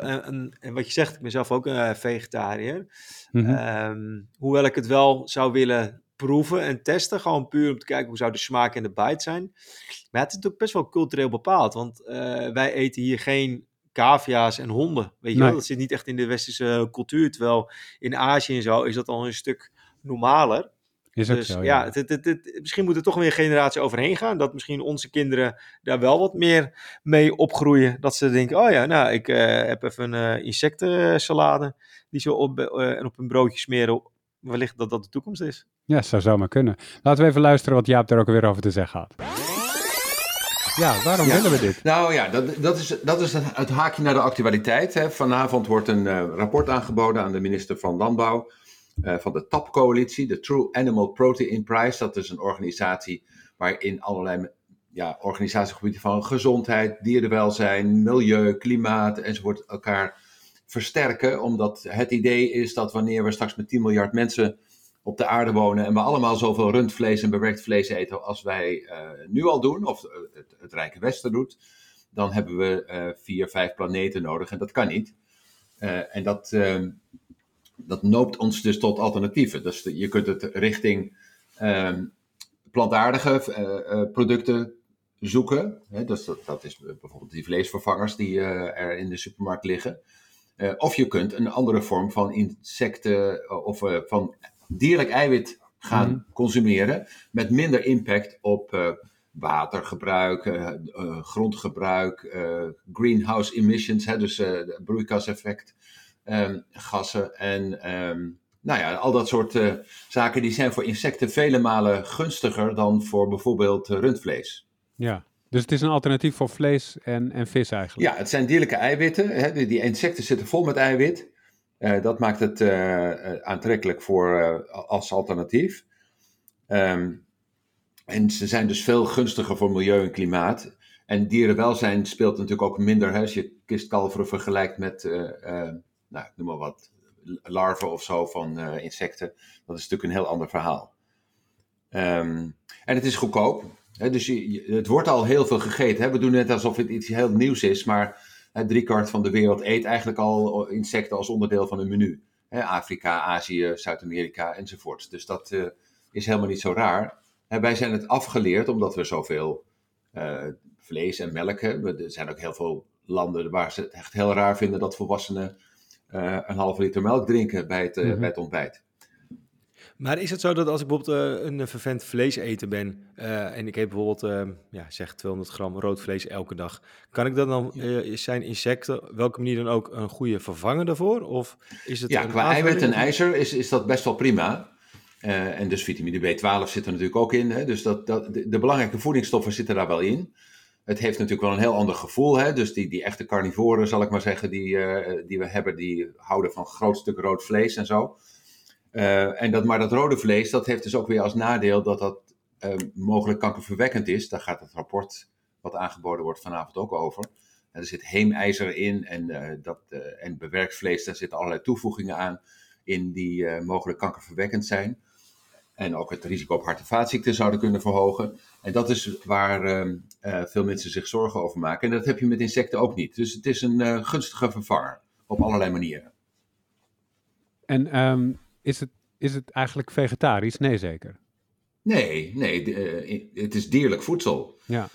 en wat je zegt, ik ben zelf ook een vegetariër. Mm -hmm. um, hoewel ik het wel zou willen proeven en testen. Gewoon puur om te kijken hoe zou de smaak en de bite zijn. Maar het is ook best wel cultureel bepaald. Want uh, wij eten hier geen cavia's en honden. Weet je nee. wel? Dat zit niet echt in de westerse cultuur. Terwijl in Azië en zo is dat al een stuk normaler. Is dus zo, ja, het, het, het, misschien moet er toch weer een generatie overheen gaan. Dat misschien onze kinderen daar wel wat meer mee opgroeien. Dat ze denken, oh ja, nou, ik uh, heb even een uh, insectensalade. Die ze op, uh, en op een broodje smeren wellicht dat dat de toekomst is. Ja, zou zomaar kunnen. Laten we even luisteren wat Jaap daar ook weer over te zeggen had. Ja, waarom ja. willen we dit? Nou ja, dat, dat is, dat is het haakje naar de actualiteit. Hè. Vanavond wordt een uh, rapport aangeboden aan de minister van Landbouw uh, van de TAP-coalitie, de True Animal Protein Prize. Dat is een organisatie waarin allerlei ja, organisatiegebieden van gezondheid, dierenwelzijn, milieu, klimaat enzovoort elkaar versterken. Omdat het idee is dat wanneer we straks met 10 miljard mensen op de aarde wonen en we allemaal zoveel rundvlees en bewerkt vlees eten als wij uh, nu al doen, of het, het, Rijke Westen doet, dan hebben we uh, vier, vijf planeten nodig en dat kan niet. En dat, dat noopt ons dus tot alternatieven. Dus je kunt het richting ehm, plantaardige producten zoeken. Hè? Dus dat, dat, is bijvoorbeeld die vleesvervangers die er in de supermarkt liggen. Uh, of je kunt een andere vorm van insecten of uh, van dierlijk eiwit gaan mm. consumeren met minder impact op uh, watergebruik, grondgebruik, greenhouse emissions, hè, dus broeikaseffect, um, gassen en um, nou ja, al dat soort eh, zaken die zijn voor insecten vele malen gunstiger dan voor bijvoorbeeld eh, rundvlees. Ja, dus het is een alternatief voor vlees en, en vis eigenlijk. Ja, het zijn dierlijke eiwitten. Hè? Die, insecten zitten vol met eiwit. Eh, dat maakt het eh, eh, aantrekkelijk voor, als alternatief. Ehm, en ze zijn dus veel gunstiger voor milieu en klimaat. En dierenwelzijn speelt natuurlijk ook minder. Als je kistkalveren vergelijkt met, nou, noem maar wat, larven of zo van insecten. Dat is natuurlijk een heel ander verhaal. Ehm, en het is goedkoop. Dus je, het wordt al heel veel gegeten. Hè? We doen net alsof het iets heel nieuws is. Maar hè, driekwart van de wereld eet eigenlijk al insecten als onderdeel van hun menu. Afrika, Azië, Zuid-Amerika enzovoort. Dus dat eh, is helemaal niet zo raar. Wij zijn het afgeleerd omdat we zoveel eh, vlees en melk hebben. Er zijn ook heel veel landen waar ze het echt heel raar vinden dat volwassenen eh, een halve liter melk drinken bij het, Mhm. bij het ontbijt. Maar is het zo dat als ik bijvoorbeeld eh, een vervent vleeseter ben eh, en ik eet bijvoorbeeld, eh, ja, zeg 200 gram rood vlees elke dag, kan ik dan dan, eh, zijn insecten, welke manier dan ook, een goede vervanger daarvoor? Of is het Ja, qua eiwit en ijzer is, is dat best wel prima. Eh, en dus vitamine B12 zit er natuurlijk ook in. Hè? Dus dat, dat, de, de belangrijke voedingsstoffen zitten daar wel in. Het heeft natuurlijk wel een heel ander gevoel. Hè? Dus die, die echte carnivoren, zal ik maar zeggen, die, eh, die we hebben, die houden van groot stuk rood vlees en zo. Eh, en dat, maar dat rode vlees, dat heeft dus ook weer als nadeel dat dat eh, mogelijk kankerverwekkend is. Daar gaat het rapport wat aangeboden wordt vanavond ook over. Er zit heemijzer in en, eh, dat, en bewerkt vlees, daar zitten allerlei toevoegingen aan in die mogelijk kankerverwekkend zijn. En ook het risico op hart- en vaatziekten zouden kunnen verhogen. En dat is waar ehm, eh, veel mensen zich zorgen over maken. En dat heb je met insecten ook niet. Dus het is een gunstige vervanger op allerlei manieren. En ehm, is, het, is het eigenlijk vegetarisch? Nee, zeker. Nee, nee, de- eh, het is dierlijk voedsel. Ja.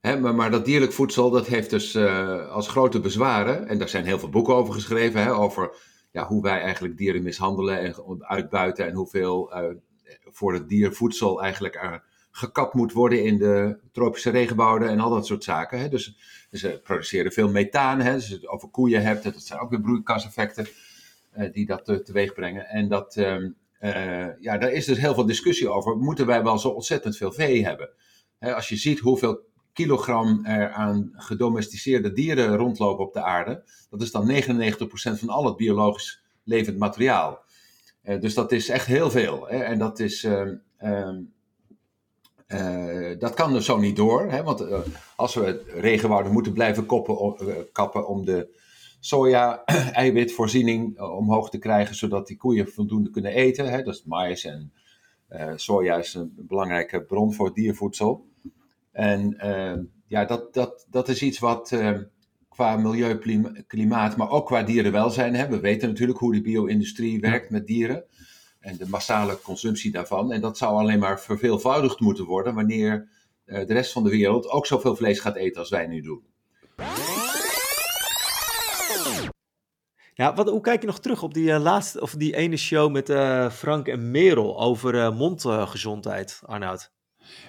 Maar, maar dat dierlijk voedsel, dat heeft dus eh, als grote bezwaren, en daar zijn heel veel boeken over geschreven, hè, over ja, hoe wij eigenlijk dieren mishandelen en uitbuiten en hoeveel eh, voor het dier voedsel eigenlijk er gekapt moet worden in de tropische regenwouden en al dat soort zaken. Hè. Dus, ze produceren veel methaan, hè, dus als je het over koeien hebt, dat zijn ook weer broeikaseffecten die dat eh, teweeg brengen. En dat, ehm, eh, ja, daar is dus heel veel discussie over. Moeten wij wel zo ontzettend veel vee hebben? Als je ziet hoeveel kilogram er aan gedomesticeerde dieren rondlopen op de aarde, dat is dan 99% van al het biologisch levend materiaal. Eh, dus dat is echt heel veel. En dat is. ehm, ehm, eh, dat kan dus zo niet door. Hè? Want eh, als we regenwouden moeten blijven koppen, eh, kappen om de soja-eiwitvoorziening eh, omhoog te krijgen, zodat die koeien voldoende kunnen eten. Hè? Dus mais en eh, soja is een belangrijke bron voor diervoedsel. En eh, ja, dat, dat, dat is iets wat eh, qua milieu, klima- klimaat, maar ook qua dierenwelzijn. Hè? We weten natuurlijk hoe de bio-industrie werkt met dieren en de massale consumptie daarvan. En dat zou alleen maar verveelvoudigd moeten worden wanneer eh, de rest van de wereld ook zoveel vlees gaat eten als wij nu doen. Ja, wat, hoe kijk je nog terug op die eh, laatste, of die ene show met eh, Frank en Merel over eh, mondgezondheid, Arnoud?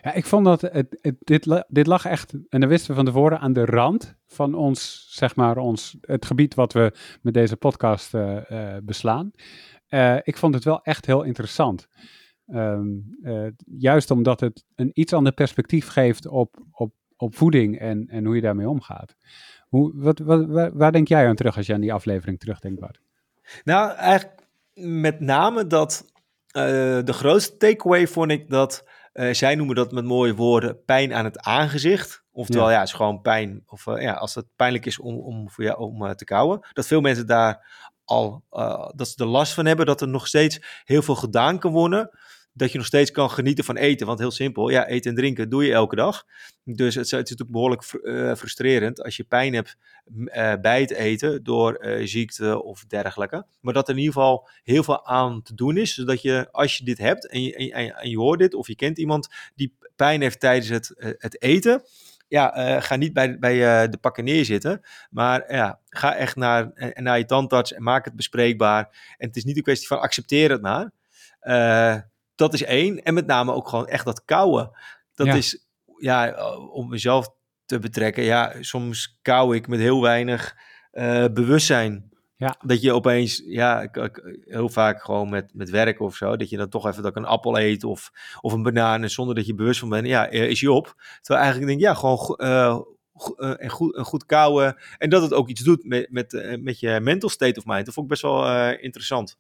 Ja, ik vond dat het, dit, dit lag echt, en dat wisten we van tevoren, aan de rand van ons, zeg maar, ons, het gebied wat we met deze podcast beslaan. Ik vond het wel echt heel interessant. Ehm, eh, juist omdat het een iets ander perspectief geeft op, op, op voeding en, en hoe je daarmee omgaat. Hoe, wat, wat, waar, waar denk jij aan terug als je aan die aflevering terugdenkt, Bart? Nou, eigenlijk met name dat eh, de grootste takeaway vond ik dat eh, zij noemen dat met mooie woorden pijn aan het aangezicht. Oftewel, Ja. ja, het is gewoon pijn. Of eh, ja, als het pijnlijk is om, om, voor jou, om te kauwen. Dat veel mensen daar al, dat ze er last van hebben. Dat er nog steeds heel veel gedaan kan worden. Dat je nog steeds kan genieten van eten. Want heel simpel, ja, eten en drinken doe je elke dag. Dus het, is- natuurlijk behoorlijk eh, frustrerend als je pijn hebt eh, bij het eten door eh, ziekte of dergelijke. Maar dat er in ieder geval heel veel aan te doen is. Zodat je, als je dit hebt en je, en, je- hoort dit of je kent iemand die pijn heeft tijdens het, het eten. Ja, ga niet bij, bij de pakken neerzitten. Maar ja, ga echt naar, naar je tandarts en maak het bespreekbaar. En het is niet een kwestie van accepteer het maar. Dat is één. En met name ook gewoon echt dat kouwen. Dat Ja. is, ja, om mezelf te betrekken. Ja, soms kauw ik met heel weinig eh, bewustzijn. Ja. Dat je opeens, ja, ik- ik- heel vaak gewoon met, met werk of zo, dat je dan toch even dat ik een appel eet of, of een banaan en zonder dat je bewust van bent, ja, eh, is je op. Terwijl eigenlijk denk ik, ja, gewoon eh, en goed, een goed kouwen en dat het ook iets doet met, met, met je mental state of mind. Dat vond ik best wel interessant.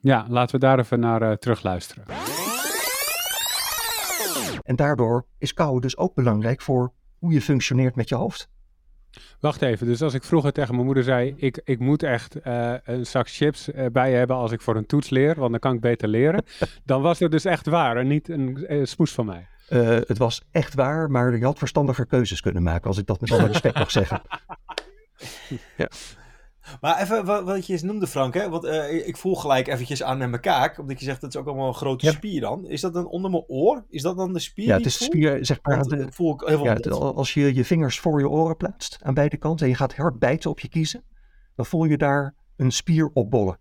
Ja, laten we daar even naar eh, terugluisteren. En daardoor is kauwen dus ook belangrijk voor hoe je functioneert met je hoofd. Wacht even, dus als ik vroeger tegen mijn moeder zei, ik, ik moet echt eh, een zak chips eh, bij hebben als ik voor een toets leer, want dan kan ik beter leren. dan was het dus echt waar en niet een smoes van mij. Het was echt waar, maar je had verstandiger keuzes kunnen maken, als ik dat met alle respect mag zeggen. Maar even wat, wat je eens noemde, Frank, hè? want eh, ik voel gelijk eventjes aan mijn kaak, omdat je zegt dat is ook allemaal een grote Ja. spier dan. Is dat dan onder mijn oor? Is dat dan de spier Ja, het is voel? spier, zeg maar, de- eh, voel ik heel Ja, het- als je je vingers voor je oren plaatst aan beide kanten en je gaat hard bijten op je kiezen, dan voel je daar een spier opbollen.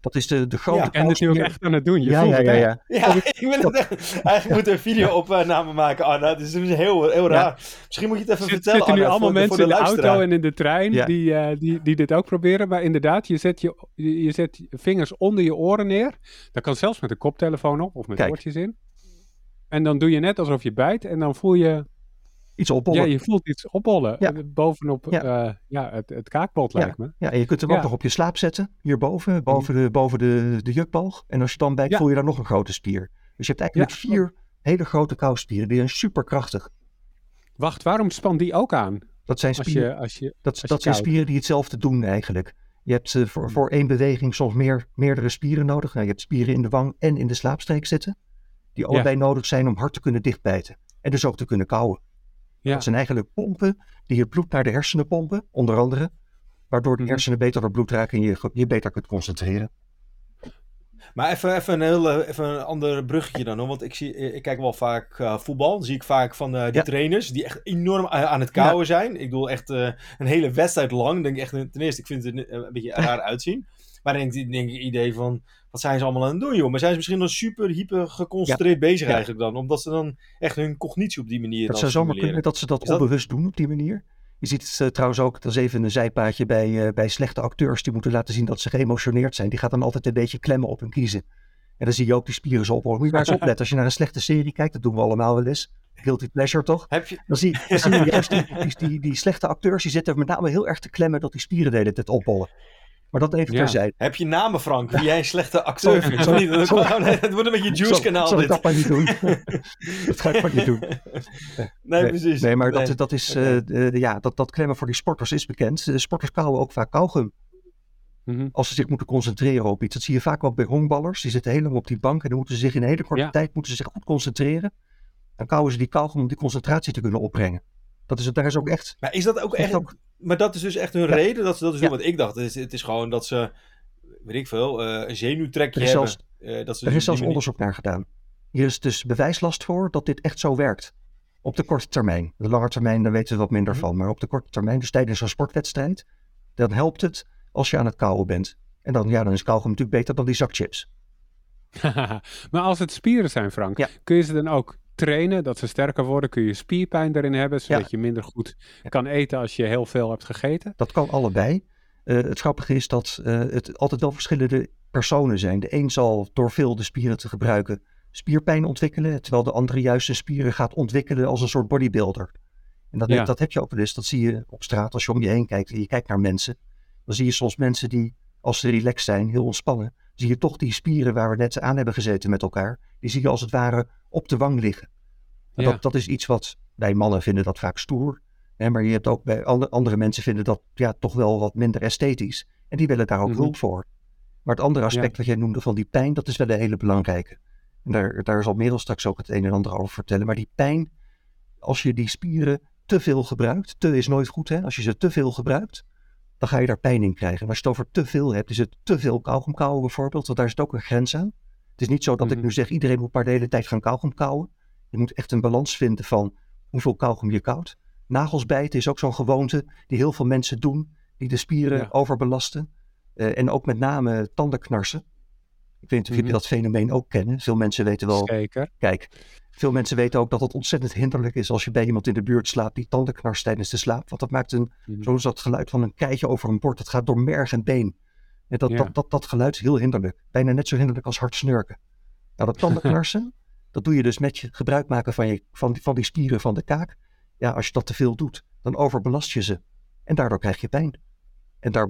Dat is de, de grote Ja, ook kauwspier. echt aan het doen. Je Ja, voelt ja, het ja, ja. Ja, ik wil het echt. Eigenlijk moeten we een video-opname maken, Anna. Dus het is heel, heel raar. Misschien moet je het even Er vertellen, zitten nu Anna, allemaal voor mensen voor in de auto en in de trein Ja. die, eh, die, die dit ook proberen. Maar inderdaad, je zet je, je je zet je vingers onder je oren neer. Dat kan zelfs met een koptelefoon op of met Kijk. oortjes in. En dan doe je net alsof je bijt en dan voel je, Iets opbollen. ja, Ja, je voelt iets opbollen. Ja. eh, Bovenop Ja. ja. ja, het, het kaakbot lijkt me. en je kunt hem Ja. ook nog op je slaap zetten, hierboven, boven de, boven de, de jukboog. En als je dan bijt, Ja. voel je daar nog een grote spier. Dus je hebt eigenlijk Ja, vier hele grote kauwspieren, die zijn superkrachtig. Wacht, waarom span die ook aan? Dat zijn Als spieren, je, als je, dat, als je dat zijn kauwt? spieren die hetzelfde doen eigenlijk. Je hebt eh, voor, voor één beweging soms meer, meerdere spieren nodig. Nou, je hebt spieren in de wang en in de slaapstreek zitten. Die allebei nodig zijn om hard te kunnen dichtbijten. En dus ook te kunnen kauwen. Ja. Dat zijn eigenlijk pompen die het bloed naar de hersenen pompen, onder andere. Waardoor de Mhm. hersenen beter door bloed raken en je je beter kunt concentreren. Maar even, even, een heel, eh, even een ander bruggetje dan. hoor. Want ik, zie, ik kijk wel vaak eh, voetbal. Dan zie ik vaak van eh, die Ja. trainers die echt enorm aan het kauwen zijn. Ik bedoel echt eh, een hele wedstrijd lang. Denk ik echt, ten eerste, ik vind het een beetje raar uitzien. Maar dan denk ik denk ik het idee van, wat zijn ze allemaal aan het doen joh? Maar zijn ze misschien dan super hyper geconcentreerd bezig Ja. eigenlijk dan? Omdat ze dan echt hun cognitie op die manier Dat zou zomaar kunnen dat ze dat, onbewust doen op die manier. Je ziet het eh, trouwens ook, dat is even een zijpaadje bij, eh, bij slechte acteurs die moeten laten zien dat ze geëmotioneerd zijn. Die gaat dan altijd een beetje klemmen op hun kiezen. En dan zie je ook die spieren zo ophouden. Moet je maar eens opletten. Als je naar een slechte serie kijkt, dat doen we allemaal wel eens. Guilty pleasure toch? Heb je, Dan zie, dan zie je juist die, die, die, die slechte acteurs, die zitten met name heel erg te klemmen dat die spieren de hele tijd opbollen. Maar dat even Ja. terzijde. heb je namen Frank? Wie jij een slechte acteur vindt? Dat Zal- het wordt een beetje juice Zal- ik dit. dat maar niet doen? dat ga ik maar niet doen. Nee, Nee, precies. Nee, maar Nee. dat, dat is, eh, ja, dat, dat klemmen voor die sporters is bekend. De sporters kauwen ook vaak kauwgum. Mhm. Als ze zich moeten concentreren op iets. Dat zie je vaak ook bij honkballers. Die zitten heel lang op die bank en dan moeten ze zich in een hele korte Ja. tijd moeten ze zich goed concentreren. Dan kauwen ze die kauwgum om die concentratie te kunnen opbrengen. Dat is, het- daar is ook echt, Maar is dat ook echt echt... ook Maar dat is dus echt hun Ja. reden dat ze dat dus Ja. doen? Want ik dacht, het is, het is gewoon dat ze... Weet ik veel, eh, een zenuwtrekje Er is hebben. zelfs- eh, dat ze Er dus is zelfs op die onderzoek naar gedaan. Hier is dus bewijslast voor dat dit echt zo werkt. Op de korte termijn. De lange termijn, daar weten we wat minder Mhm. van. Maar op de korte termijn, dus tijdens een sportwedstrijd, dan helpt het als je aan het kauwen bent. En dan, ja, dan is kauwgum natuurlijk beter dan die zak chips. maar als het spieren zijn, Frank, Ja. kun je ze dan ook trainen dat ze sterker worden? Kun je spierpijn erin hebben, zodat je minder goed kan eten als je heel veel hebt gegeten? Dat kan allebei. Eh, het grappige is dat eh, het altijd wel verschillende personen zijn. De een zal door veel de spieren te gebruiken spierpijn ontwikkelen, terwijl de andere juist zijn spieren gaat ontwikkelen als een soort bodybuilder. En dat, Ja. dat heb je ook wel eens, dat zie je op straat als je om je heen kijkt en je kijkt naar mensen. Dan zie je soms mensen die, als ze relaxed zijn, heel ontspannen, zie je toch die spieren waar we net aan hebben gezeten met elkaar, die zie je als het ware op de wang liggen. En Ja. dat, dat is iets wat wij mannen vinden dat vaak stoer. Hè, maar je hebt ook bij andere, mensen vinden dat ja, toch wel wat minder esthetisch. En die willen daar ook Mhm. hulp voor. Maar het andere aspect wat jij noemde van die pijn, dat is wel een hele belangrijke. En daar, daar zal Merel straks ook het een en ander over vertellen. Maar die pijn, als je die spieren te veel gebruikt, te is nooit goed hè, als je ze te veel gebruikt, dan ga je daar pijn in krijgen. En als je het over te veel hebt, is het te veel kauwgom kauwen bijvoorbeeld, want daar zit ook een grens aan. Het is niet zo dat ik Mhm. nu zeg, iedereen moet maar de hele tijd gaan kauwgom kauwen. Je moet echt een balans vinden van hoeveel kauwgom je koudt. Nagels bijten is ook zo'n gewoonte die heel veel mensen doen, die de spieren Ja. overbelasten. Eh, en ook met name tandenknarsen. Ik weet niet of jullie Mhm. dat fenomeen ook kennen. Veel mensen weten wel, Zeker. kijk, veel mensen weten ook dat het ontzettend hinderlijk is als je bij iemand in de buurt slaapt die tanden knarst tijdens de slaap. Want dat maakt een, Mhm. zoals dat geluid van een keitje over een bord, dat gaat door merg en been. En dat, Ja. dat, dat, dat geluid is heel hinderlijk. Bijna net zo hinderlijk als hard snurken. Nou, dat tandenknarsen, dat doe je dus met je gebruik maken van, je, van, die- van die spieren van de kaak. Ja, als je dat te veel doet, dan overbelast je ze. En daardoor krijg je pijn. En daar,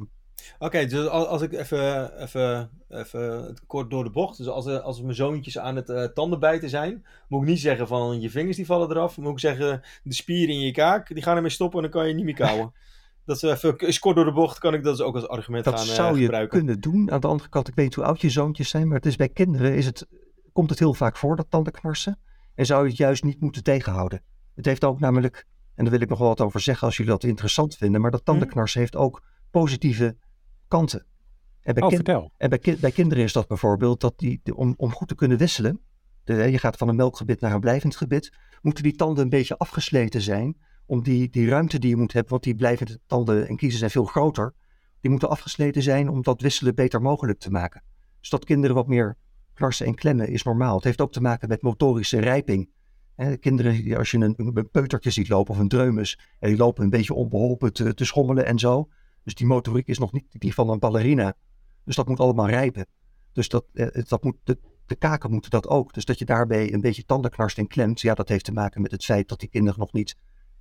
Oké, dus als, ik even, even, even kort door de bocht. Dus als, er- als mijn zoontjes aan het eh, tandenbijten zijn, moet ik niet zeggen van je vingers die vallen eraf. Moet ik zeggen de spieren in je kaak, die gaan ermee stoppen en dan kan je niet meer kauwen. Dat is even is kort door de bocht, kan ik dat dus ook als argument dat gaan eh, zou je gebruiken. kunnen doen. Aan de andere kant, ik weet niet hoe oud je zoontjes zijn, maar het is bij kinderen is het, komt het heel vaak voor, dat tandenknarsen. En zou je het juist niet moeten tegenhouden. Het heeft ook namelijk, en daar wil ik nog wel wat over zeggen als jullie dat interessant vinden, maar dat tandenknarsen heeft ook positieve kanten. En bij, Oh, kind- en bij, ki- bij kinderen is dat bijvoorbeeld dat die, de- om, om goed te kunnen wisselen, de, je gaat van een melkgebit naar een blijvend gebit, moeten die tanden een beetje afgesleten zijn om die, die ruimte die je moet hebben, want die blijvende tanden en kiezen zijn veel groter, die moeten afgesleten zijn om dat wisselen beter mogelijk te maken. Dus dat kinderen wat meer knarsen en klemmen is normaal. Het heeft ook te maken met motorische rijping. Kinderen, die- als je een, peutertje ziet lopen of een dreumes, en die lopen een beetje onbeholpen te, te schommelen en zo. Dus die motoriek is nog niet die van een ballerina. Dus dat moet allemaal rijpen. Dus dat, eh, dat moet, de, kaken moeten dat ook. Dus dat je daarbij een beetje tanden knarst en klemt, ja, dat heeft te maken met het feit dat die kinderen nog niet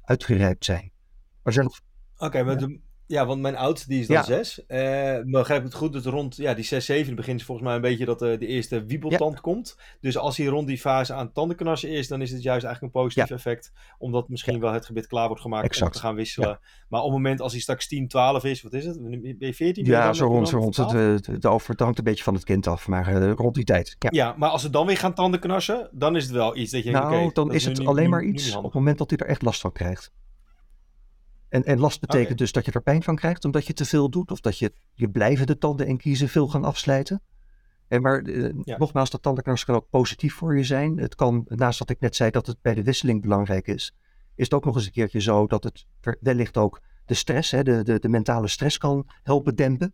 uitgerijpt zijn. Maar er zijn nog Oké, maar de- ja, want mijn oudste die is dan Ja. zes. Eh begrijp ik het goed, dat rond ja, die 6, 7 begint volgens mij een beetje dat eh, de eerste wiebeltand komt. Dus als hij rond die fase aan het tandenknarsen is, dan is het juist eigenlijk een positief effect. Omdat misschien wel het gebit klaar wordt gemaakt om te gaan wisselen. Maar op het moment als hij straks 10, 12 is, wat is het? Ben je 14? Ben je Ja, dan zo rond, zo rond. Het, 12? eh, over, het hangt een beetje van het kind af, maar rond die tijd. Ja. Maar als ze dan weer gaan tandenknarsen, dan is het wel iets dat je denkt, nou, oké, dan dat is het alleen nu- maar iets op het moment dat hij er echt last van krijgt. En, en last betekent dus dat je er pijn van krijgt omdat je te veel doet of dat je je blijvende tanden en kiezen veel gaan afslijten. En maar eh, Ja. nogmaals, dat tandenknarsen kan ook positief voor je zijn. Het kan, naast wat ik net zei dat het bij de wisseling belangrijk is, is het ook nog eens een keertje zo dat het wellicht ook de stress, hè, de, de, de mentale stress kan helpen dempen.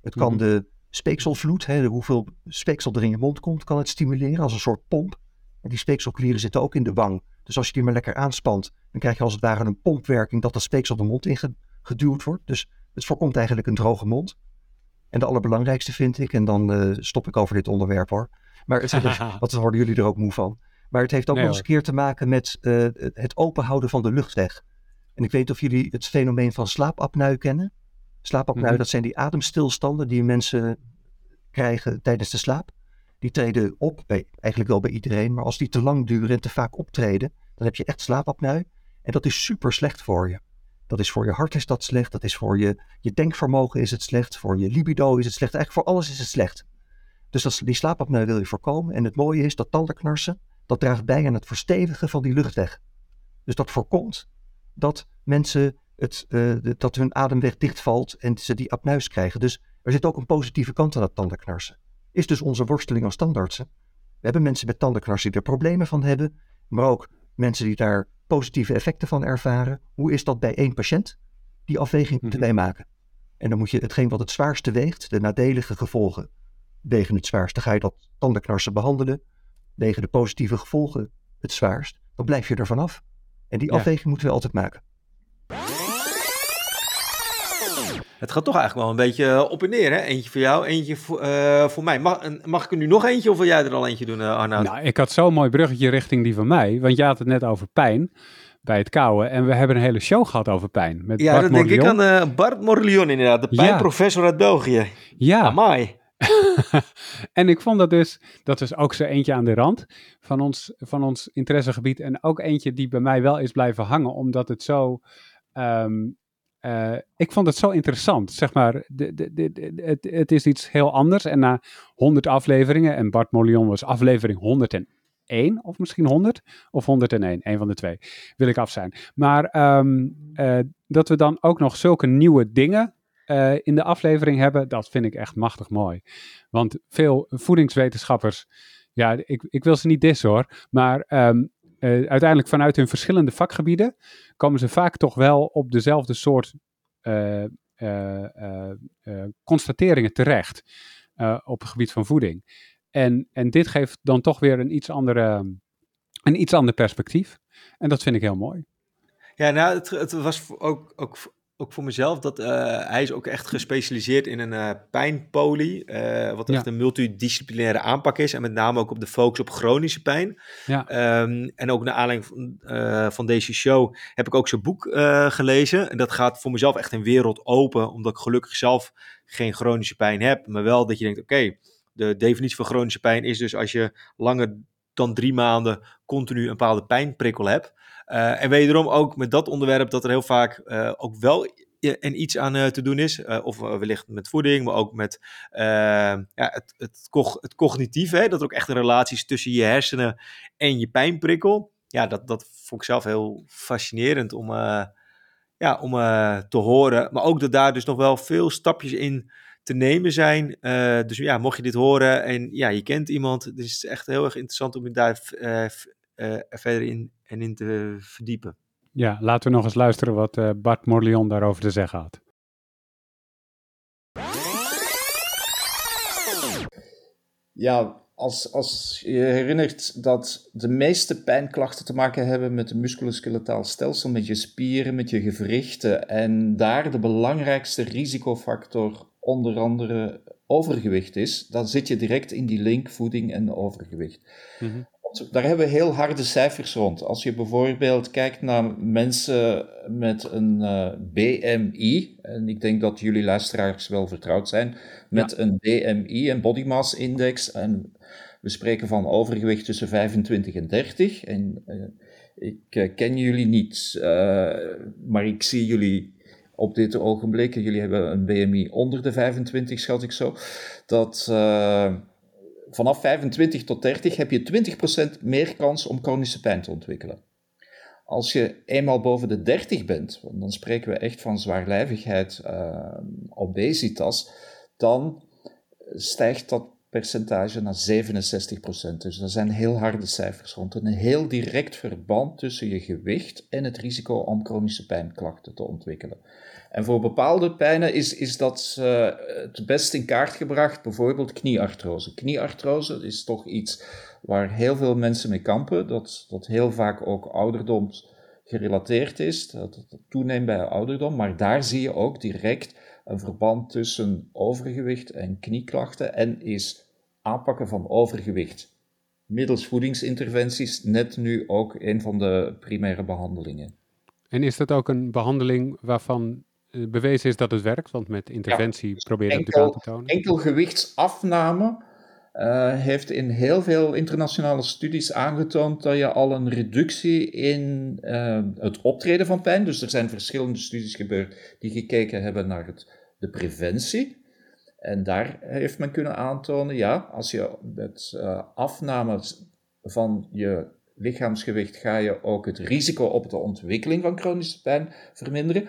Het kan Mhm. de speekselvloed, hè, de hoeveel speeksel er in je mond komt, kan het stimuleren als een soort pomp. En die speekselklieren zitten ook in de wang. Dus als je die maar lekker aanspant, dan krijg je als het ware een pompwerking dat dat speeksel de mond ingeduwd wordt. Dus het voorkomt eigenlijk een droge mond. En de allerbelangrijkste vind ik, en dan eh, stop ik over dit onderwerp hoor. Maar het, want dan worden jullie er ook moe van. Maar het heeft ook Nee, nog eens een keer te maken met eh, het openhouden van de luchtweg. En ik weet niet of jullie het fenomeen van slaapapneu kennen. Slaapapneu, Mhm. dat zijn die ademstilstanden die mensen krijgen tijdens de slaap. Die treden op, bij, eigenlijk wel bij iedereen, maar als die te lang duren en te vaak optreden, dan heb je echt slaapapneu. En dat is super slecht voor je. Dat is voor je hart is dat slecht, dat is voor je, je denkvermogen is het slecht, voor je libido is het slecht, eigenlijk voor alles is het slecht. Dus dat, die slaapapneu wil je voorkomen. En het mooie is dat tandenknarsen, dat draagt bij aan het verstevigen van die luchtweg. Dus dat voorkomt dat mensen het, de- dat hun ademweg dichtvalt en ze die apneus krijgen. Dus er zit ook een positieve kant aan dat tandenknarsen. Is dus onze worsteling als tandartsen. We hebben mensen met tandenknarsen die er problemen van hebben, maar ook mensen die daar positieve effecten van ervaren. Hoe is dat bij één patiënt? Die afweging moeten Mhm. wij maken. En dan moet je hetgeen wat het zwaarste weegt, de nadelige gevolgen, wegen het zwaarst. Dan ga je dat tandenknarsen behandelen, wegen de positieve gevolgen het zwaarst. Dan blijf je er vanaf. En die Ja. afweging moeten we altijd maken. Het gaat toch eigenlijk wel een beetje eh, op en neer, hè? Eentje voor jou, eentje voor, eh, voor mij. Mag, mag ik er nu nog eentje of wil jij er al eentje doen, eh, Arnoud? Nou, ik had zo'n mooi bruggetje richting die van mij. Want je had het net over pijn bij het kouwen. En we hebben een hele show gehad over pijn. Met ja, Bart dat denk ik aan Bart Morlion inderdaad, de Ja. pijnprofessor uit België. Ja, Amai. en ik vond dat dus, dat is ook zo eentje aan de rand van ons, van ons interessegebied. En ook eentje die bij mij wel is blijven hangen, omdat het zo, ehm, eh, ik vond het zo interessant. Zeg maar, de, de, het, het is iets heel anders. En na 100 afleveringen, en Bart Molion was aflevering 101, of misschien 100, of 101, een van de twee, wil ik af zijn. Maar ehm, eh, dat we dan ook nog zulke nieuwe dingen eh, in de aflevering hebben, dat vind ik echt machtig mooi. Want veel voedingswetenschappers, ja, ik, ik wil ze niet dissen hoor, maar ehm, eh, uiteindelijk vanuit hun verschillende vakgebieden komen ze vaak toch wel op dezelfde soort eh, eh, constateringen terecht. op het gebied van voeding. En, en dit geeft dan toch weer een iets, andere, een iets ander perspectief. En dat vind ik heel mooi. Ja, nou, het, het was ook, ook ook voor mezelf, dat uh, hij is ook echt gespecialiseerd in een uh, pijnpolie, uh, wat echt een multidisciplinaire aanpak is en met name ook op de focus op chronische pijn. Ja. Um, en ook naar aanleiding van, van, deze show heb ik ook zijn boek gelezen en dat gaat voor mezelf echt een wereld open, omdat ik gelukkig zelf geen chronische pijn heb, maar wel dat je denkt, oké, de definitie van chronische pijn is dus als je langer dan drie maanden continu een bepaalde pijnprikkel hebt. Uh, en wederom ook met dat onderwerp dat er heel vaak uh, ook wel en iets aan uh, te doen is. of wellicht met voeding, maar ook met ja, het, het, het cognitieve. Dat er ook echt een relatie is tussen je hersenen en je pijnprikkel. Ja, dat, dat vond ik zelf heel fascinerend om, ja, om te horen. Maar ook dat daar dus nog wel veel stapjes in te nemen zijn. dus ja, mocht je dit horen en ja, je kent iemand, dus het is echt heel erg interessant om je daar verder in en in te verdiepen. Ja, laten we nog eens luisteren wat uh, Bart Morlion daarover te zeggen had. Ja, als, als je herinnert dat de meeste pijnklachten te maken hebben met het musculoskeletaal stelsel, met je spieren, met je gewrichten. En daar de belangrijkste risicofactor onder andere overgewicht is, dan zit je direct in die link voeding en overgewicht. Mm daar hebben we heel harde cijfers rond. Als je bijvoorbeeld kijkt naar mensen met een uh, eh, BMI, en ik denk dat jullie luisteraars wel vertrouwd zijn met een BMI, een body mass index, en we spreken van overgewicht tussen 25 en 30. En uh, ik uh, ken jullie niet, maar ik zie jullie op dit ogenblik, jullie hebben een BMI onder de 25, schat ik zo, dat vanaf 25 tot 30 heb je 20% meer kans om chronische pijn te ontwikkelen. Als je eenmaal boven de 30 bent, dan spreken we echt van zwaarlijvigheid, uh, obesitas, dan stijgt dat percentage naar 67%. Dus dat zijn heel harde cijfers rond. Een heel direct verband tussen je gewicht en het risico om chronische pijnklachten te ontwikkelen. En voor bepaalde pijnen is, is dat uh, het best in kaart gebracht, bijvoorbeeld knieartrose. Knieartrose is toch iets waar heel veel mensen mee kampen, dat, dat heel vaak ook ouderdoms gerelateerd is, dat het toeneemt bij ouderdom, maar daar zie je ook direct een verband tussen overgewicht en knieklachten en is aanpakken van overgewicht middels voedingsinterventies net nu ook een van de primaire behandelingen. En is dat ook een behandeling waarvan eh, bewezen is dat het werkt? Want met interventie ja, probeer je het natuurlijk aan te tonen. Enkel gewichtsafname uh, heeft in heel veel internationale studies aangetoond dat je al een reductie in uh, het optreden van pijn, dus er zijn verschillende studies gebeurd die gekeken hebben naar het, de preventie. En daar heeft men kunnen aantonen, ja, als je met uh, afname van je lichaamsgewicht ga je ook het risico op de ontwikkeling van chronische pijn verminderen.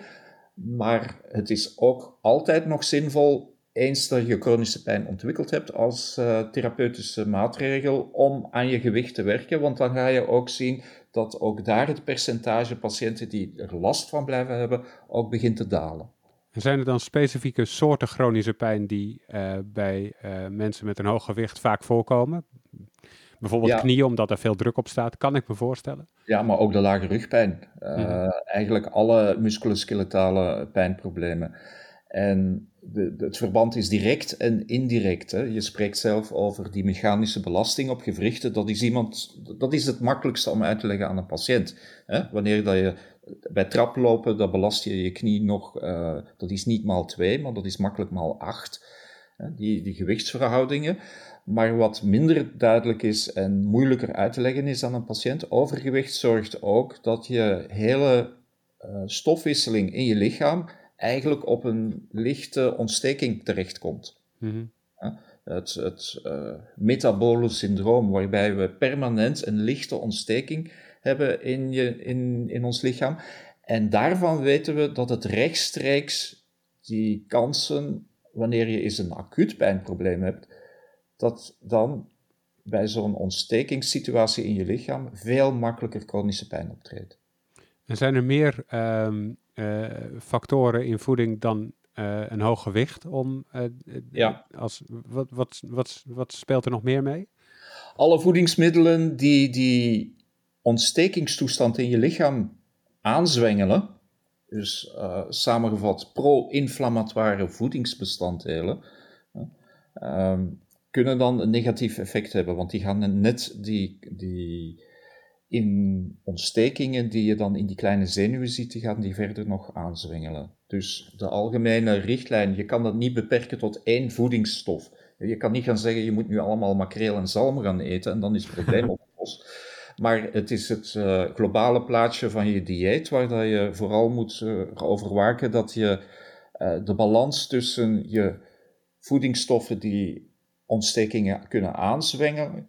Maar het is ook altijd nog zinvol, eens dat je chronische pijn ontwikkeld hebt, als uh, therapeutische maatregel om aan je gewicht te werken. Want dan ga je ook zien dat ook daar het percentage patiënten die er last van blijven hebben, ook begint te dalen. En zijn er dan specifieke soorten chronische pijn die uh, bij uh, mensen met een hoog gewicht vaak voorkomen? Bijvoorbeeld knieën, omdat er veel druk op staat, kan ik me voorstellen. Ja, maar ook de lage rugpijn. Uh, Eigenlijk alle musculoskeletale pijnproblemen. En de, het verband is direct en indirect. Hè. Je spreekt zelf over die mechanische belasting op gewrichten. Dat is, iemand, dat is het makkelijkste om uit te leggen aan een patiënt. Hè. Wanneer dat je bij traplopen, dan belast je je knie nog, uh, dat is niet maal 2, maar dat is makkelijk maal 8. Die, die gewichtsverhoudingen. Maar wat minder duidelijk is en moeilijker uit te leggen is aan een patiënt, overgewicht zorgt ook dat je hele uh, stofwisseling in je lichaam eigenlijk op een lichte ontsteking terechtkomt. Mm Het, het uh, metabole syndroom, waarbij we permanent een lichte ontsteking hebben in, je, in, in ons lichaam. En daarvan weten we dat het rechtstreeks die kansen, wanneer je eens een acuut pijnprobleem hebt, dat dan bij zo'n ontstekingssituatie in je lichaam veel makkelijker chronische pijn optreedt. En zijn er meer um, uh, factoren in voeding dan uh, eh, een hoog gewicht om. eh, eh, Ja. Als, wat, wat, wat, wat speelt er nog meer mee? Alle voedingsmiddelen die die ontstekingstoestand in je lichaam aanzwengelen, dus eh, samengevat pro-inflammatoire voedingsbestanddelen, eh, ehm, kunnen dan een negatief effect hebben, want die gaan net die, die in ontstekingen die je dan in die kleine zenuwen ziet, die gaan die verder nog aanzwengelen. Dus de algemene richtlijn, je kan dat niet beperken tot één voedingsstof. Je kan niet gaan zeggen, je moet nu allemaal makreel en zalm gaan eten en dan is het probleem opgelost. Maar het is het eh, globale plaatje van je dieet waar je vooral moet eh, over waken dat je eh, de balans tussen je voedingsstoffen die ontstekingen kunnen aanzwengelen,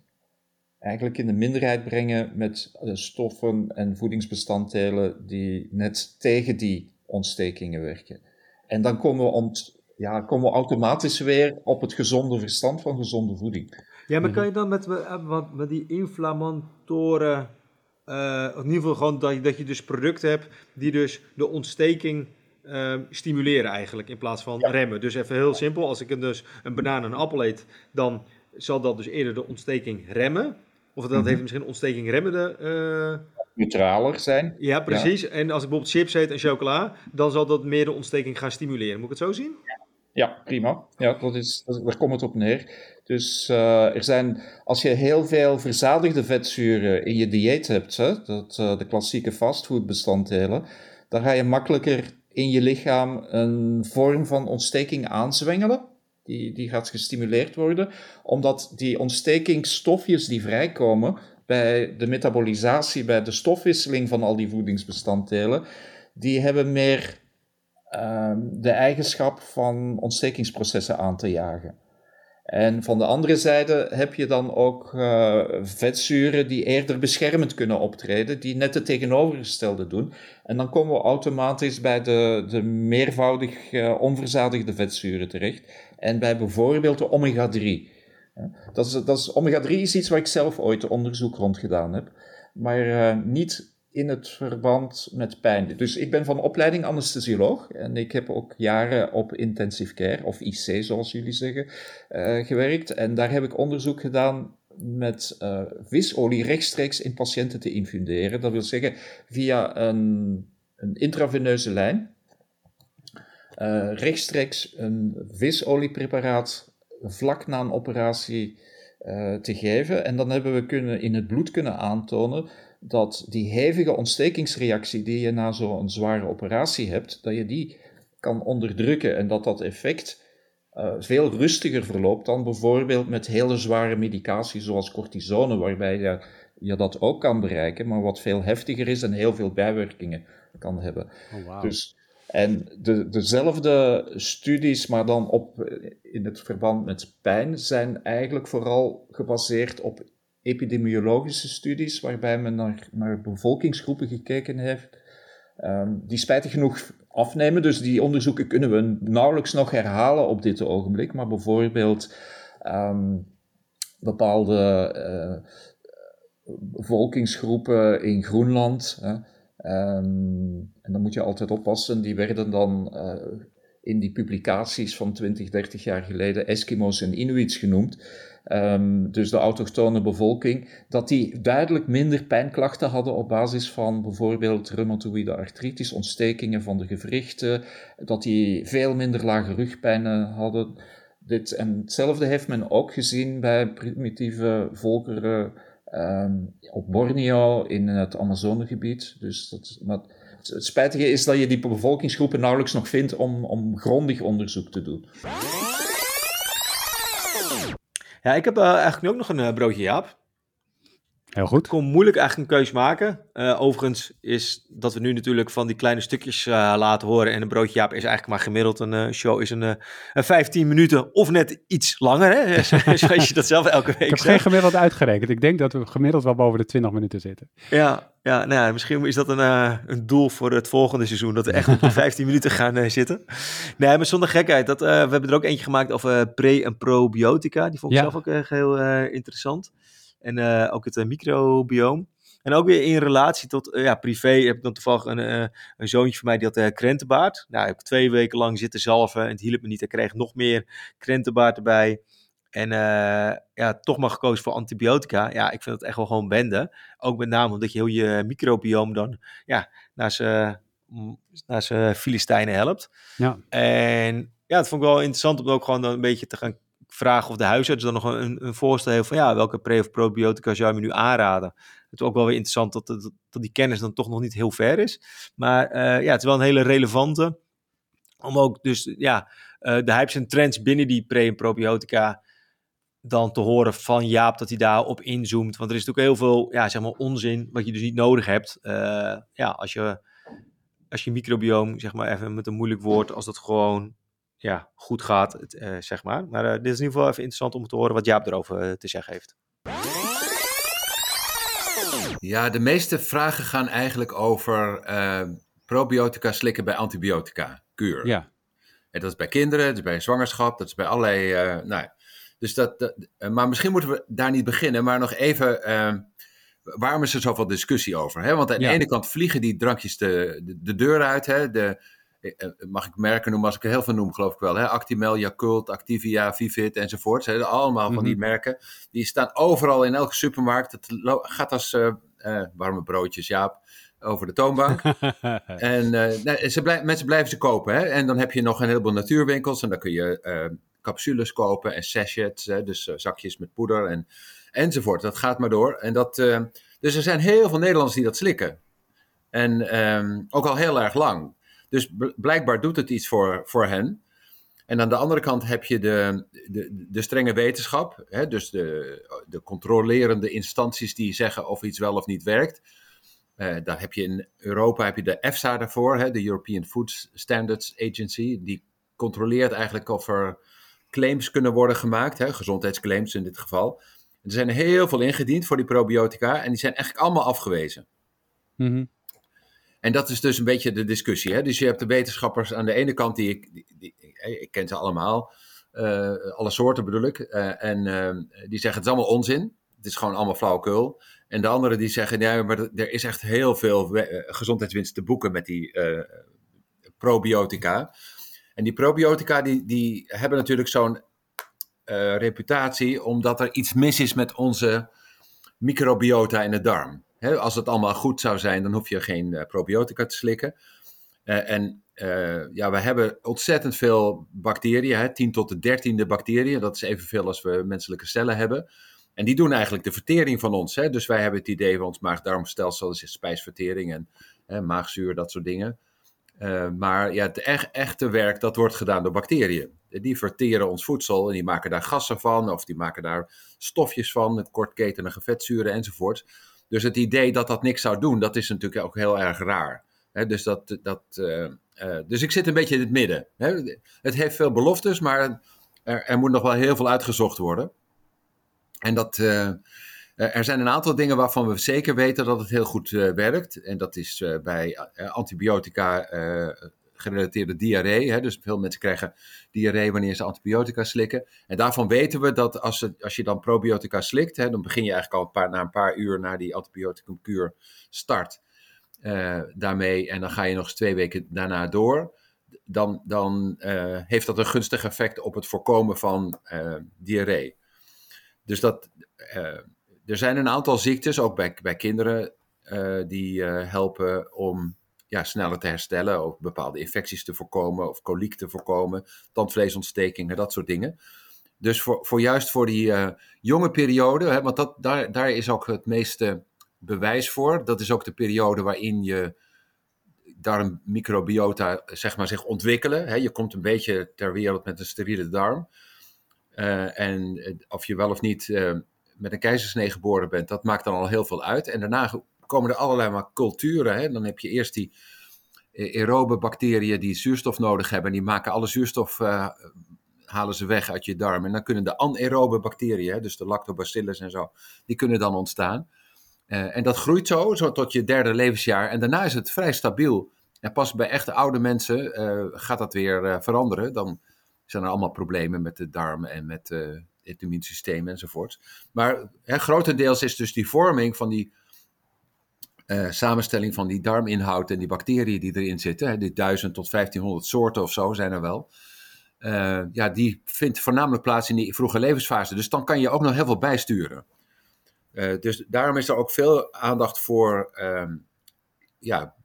eigenlijk in de minderheid brengen met stoffen en voedingsbestanddelen die net tegen die ontstekingen werken. En dan komen we, ont, ja, komen we automatisch weer op het gezonde verstand van gezonde voeding. Ja, maar kan je dan met, eh, met die inflammatoren, eh, in ieder geval gewoon dat je, dat je dus producten hebt die dus de ontsteking eh, stimuleren eigenlijk, in plaats van remmen. Dus even heel simpel, als ik een, dus een banaan en een appel eet, dan zal dat dus eerder de ontsteking remmen. Of dat Mhm. heeft misschien ontsteking remmende... eh, Neutraler zijn. ja, precies. En als ik bijvoorbeeld chips eet en chocola, dan zal dat meer de ontsteking gaan stimuleren. Moet ik het zo zien? Ja, prima. Ja, dat is, dat, daar komt het op neer. Dus eh, er zijn, als je heel veel verzadigde vetzuren in je dieet hebt, hè, dat, eh, de klassieke fastfoodbestanddelen, dan ga je makkelijker in je lichaam een vorm van ontsteking aanzwengelen. Die, die gaat gestimuleerd worden, omdat die ontstekingsstofjes die vrijkomen bij de metabolisatie, bij de stofwisseling van al die voedingsbestanddelen, die hebben meer ehm, de eigenschap van ontstekingsprocessen aan te jagen. En van de andere zijde heb je dan ook eh, vetzuren die eerder beschermend kunnen optreden, die net het tegenovergestelde doen. En dan komen we automatisch bij de, de meervoudig eh, onverzadigde vetzuren terecht. En bij bijvoorbeeld de omega-3. Dat is, dat is, omega-3 is iets waar ik zelf ooit onderzoek rond gedaan heb, maar eh, niet in het verband met pijn. Dus ik ben van opleiding anesthesioloog en ik heb ook jaren op intensive care, of IC zoals jullie zeggen, eh, gewerkt. En daar heb ik onderzoek gedaan met eh, visolie rechtstreeks in patiënten te infunderen. Dat wil zeggen via een, een intraveneuze lijn. eh, rechtstreeks een visoliepreparaat vlak na een operatie te geven. En dan hebben we kunnen, in het bloed kunnen aantonen dat die hevige ontstekingsreactie die je na zo'n zware operatie hebt, dat je die kan onderdrukken en dat dat effect eh, veel rustiger verloopt dan bijvoorbeeld met hele zware medicatie zoals cortisone, waarbij je, je dat ook kan bereiken, maar wat veel heftiger is en heel veel bijwerkingen kan hebben. Oh. Dus, en de, dezelfde studies, maar dan op, in het verband met pijn, zijn eigenlijk vooral gebaseerd op epidemiologische studies, waarbij men naar, naar bevolkingsgroepen gekeken heeft, ehm, die spijtig genoeg afnemen. Dus die onderzoeken kunnen we nauwelijks nog herhalen op dit ogenblik, maar bijvoorbeeld ehm, bepaalde eh, bevolkingsgroepen in Groenland. Ehm, en dan moet je altijd oppassen, die werden dan eh, in die publicaties van 20, 30 jaar geleden Eskimo's en Inuits genoemd. Ehm, dus de autochtone bevolking, dat die duidelijk minder pijnklachten hadden op basis van bijvoorbeeld reumatoïde artritis, ontstekingen van de gewrichten, dat die veel minder lage rugpijnen hadden. Dit, en hetzelfde heeft men ook gezien bij primitieve volkeren ehm, op Borneo in het Amazonegebied. Dus dat, het spijtige is dat je die bevolkingsgroepen nauwelijks nog vindt om, om grondig onderzoek te doen. Ja, ik heb eh, eigenlijk nu ook nog een eh, broodje Jaap. Heel goed. Ik kon moeilijk eigenlijk een keus maken. Eh, overigens is dat we nu natuurlijk van die kleine stukjes eh, laten horen. En een broodje Jaap is eigenlijk maar gemiddeld een eh, show is een, eh, een 15 minuten of net iets langer. Hè? Zoals je dat zelf elke week Ik heb zegt. geen gemiddeld uitgerekend. Ik denk dat we gemiddeld wel boven de 20 minuten zitten. Ja, ja, nou ja, misschien is dat een, een doel voor het volgende seizoen. Dat we echt op de 15 minuten gaan zitten. Nee, maar zonder gekheid. Dat, we hebben er ook eentje gemaakt over pre- en probiotica. Die vond ik Ja. zelf ook heel interessant. En eh, ook het eh, microbioom. En ook weer in relatie tot ja, privé. Heb ik dan toevallig een, een zoontje van mij die had krentenbaard. Nou, heb ik twee weken lang zitten zalven en het hielp me niet. Ik kreeg nog meer krentenbaard erbij. En ja, toch maar gekozen voor antibiotica. Ja, ik vind het echt wel gewoon bende. Ook met name omdat je heel je microbioom dan ja, naar zijn naar zijn Filistijnen helpt. Ja. En ja, het vond ik wel interessant om ook gewoon een beetje te gaan vragen of de huisarts dan nog een, een voorstel heeft van ja, welke pre- of probiotica zou je me nu aanraden? Het is ook wel weer interessant dat, dat, die kennis dan toch nog niet heel ver is. Maar uh, ja, het is wel een hele relevante. Om ook dus ja, uh, de hypes en trends binnen die pre- en probiotica dan te horen van Jaap dat hij daarop inzoomt. Want er is natuurlijk heel veel ja, zeg maar onzin wat je dus niet nodig hebt. Uh, ja, als je als je microbioom, zeg maar even met een moeilijk woord, als dat gewoon ja, goed gaat, uh, zeg maar. Maar uh, dit is in ieder geval even interessant om te horen wat Jaap erover uh, te zeggen heeft. Ja, de meeste vragen gaan eigenlijk over probiotica slikken bij antibiotica kuur. Ja. En dat is bij kinderen, dat is bij zwangerschap, dat is bij allerlei. nou, dus dat, dat maar misschien moeten we daar niet beginnen, maar nog even ehm, waarom is er zoveel discussie over? Hè? Want aan de ene kant vliegen die drankjes de, de, de deur uit. Hè? De, mag ik merken noemen als ik er heel veel noem, geloof ik wel. Hè? Actimel, Yakult, Activia, Vivit enzovoort. Hè? Allemaal van die Mhm. merken. Die staan overal in elke supermarkt. Het gaat als uh, uh, warme broodjes, Jaap, over de toonbank. en uh, nee, ze blij, mensen blijven ze kopen. Hè? En dan heb je nog een heleboel natuurwinkels. En dan kun je capsules kopen en sachets. Hè? Dus zakjes met poeder en enzovoort. Dat gaat maar door. En dat, dus er zijn heel veel Nederlanders die dat slikken. En um, ook al heel erg lang. Dus blijkbaar doet het iets voor, voor hen. En aan de andere kant heb je de, de, de strenge wetenschap. Hè? Dus de, de controlerende instanties die zeggen of iets wel of niet werkt. Uh, daar heb je in Europa heb je de EFSA daarvoor, hè? de European Food Standards Agency. Die controleert eigenlijk of er claims kunnen worden gemaakt. Hè? Gezondheidsclaims in dit geval. Er zijn heel veel ingediend voor die probiotica en die zijn eigenlijk allemaal afgewezen. Mm. En dat is dus een beetje de discussie. Hè? Dus je hebt de wetenschappers aan de ene kant, die ik, die, ik ken ze allemaal, uh, alle soorten bedoel ik, uh, en uh, die zeggen het is allemaal onzin. Het is gewoon allemaal flauwekul. En de anderen die zeggen, ja, maar er is echt heel veel gezondheidswinst te boeken met die probiotica. En die probiotica die, die hebben natuurlijk zo'n reputatie, omdat er iets mis is met onze microbiota in de darm. Als het allemaal goed zou zijn, dan hoef je geen uh, probiotica te slikken. Uh, en ja, we hebben ontzettend veel bacteriën, hè, 10 tot de 13e bacteriën. Dat is evenveel als we menselijke cellen hebben. En die doen eigenlijk de vertering van ons. Hè. Dus wij hebben het idee van ons maag-darmstelsel, is spijsvertering en hè, maagzuur, dat soort dingen. maar ja, het echt, echte werk, dat wordt gedaan door bacteriën die verteren ons voedsel en die maken daar gassen van of die maken daar stofjes van kortketenige vetzuren enzovoort. Dus het idee dat dat niks zou doen, dat is natuurlijk ook heel erg raar. Dus, dat, dat, uh, uh, dus ik zit een beetje in het midden. He, het heeft veel beloftes, maar er, er, moet nog wel heel veel uitgezocht worden. En dat, uh, er zijn een aantal dingen waarvan we zeker weten dat het heel goed werkt. En dat is bij antibiotica gerelateerde diarree. Hè? Dus veel mensen krijgen diarree wanneer ze antibiotica slikken. En daarvan weten we dat als, als je dan probiotica slikt, hè, dan begin je eigenlijk al een paar, na een paar uur na die antibioticumkuur start uh, daarmee. En dan ga je nog eens twee weken daarna door. Dan, dan uh, heeft dat een gunstig effect op het voorkomen van uh, diarree. Dus dat, er zijn een aantal ziektes, ook bij, bij kinderen, die helpen om ja, sneller te herstellen, of bepaalde infecties te voorkomen, of koliek te voorkomen, tandvleesontstekingen, dat soort dingen. Dus voor, voor juist voor die uh, jonge periode, hè, want dat, daar, daar is ook het meeste bewijs voor. Dat is ook de periode waarin je darmmicrobiota zeg maar, zich ontwikkelen. Hè. Je komt een beetje ter wereld met een steriele darm. Uh, en of je wel of niet met een keizersnee geboren bent, dat maakt dan al heel veel uit. En daarna komen er allerlei maar culturen. Hè? Dan heb je eerst die aerobe bacteriën die zuurstof nodig hebben. Die maken alle zuurstof, uh, halen ze weg uit je darm. En dan kunnen de anaerobe bacteriën, dus de lactobacillus en zo, die kunnen dan ontstaan. Uh, en dat groeit zo, zo tot je derde levensjaar. En daarna is het vrij stabiel. En pas bij echte oude mensen gaat dat weer veranderen. Dan zijn er allemaal problemen met de darm en met het immuunsysteem enzovoort. Maar hè, grotendeels is dus die vorming van die eh, samenstelling van die darminhoud en die bacteriën die erin zitten, hè, die 1000 tot 1500 soorten of zo zijn er wel. eh, ja, die vindt voornamelijk plaats in die vroege levensfase. Dus dan kan je ook nog heel veel bijsturen. Eh, dus daarom is er ook veel aandacht voor ehm, ja,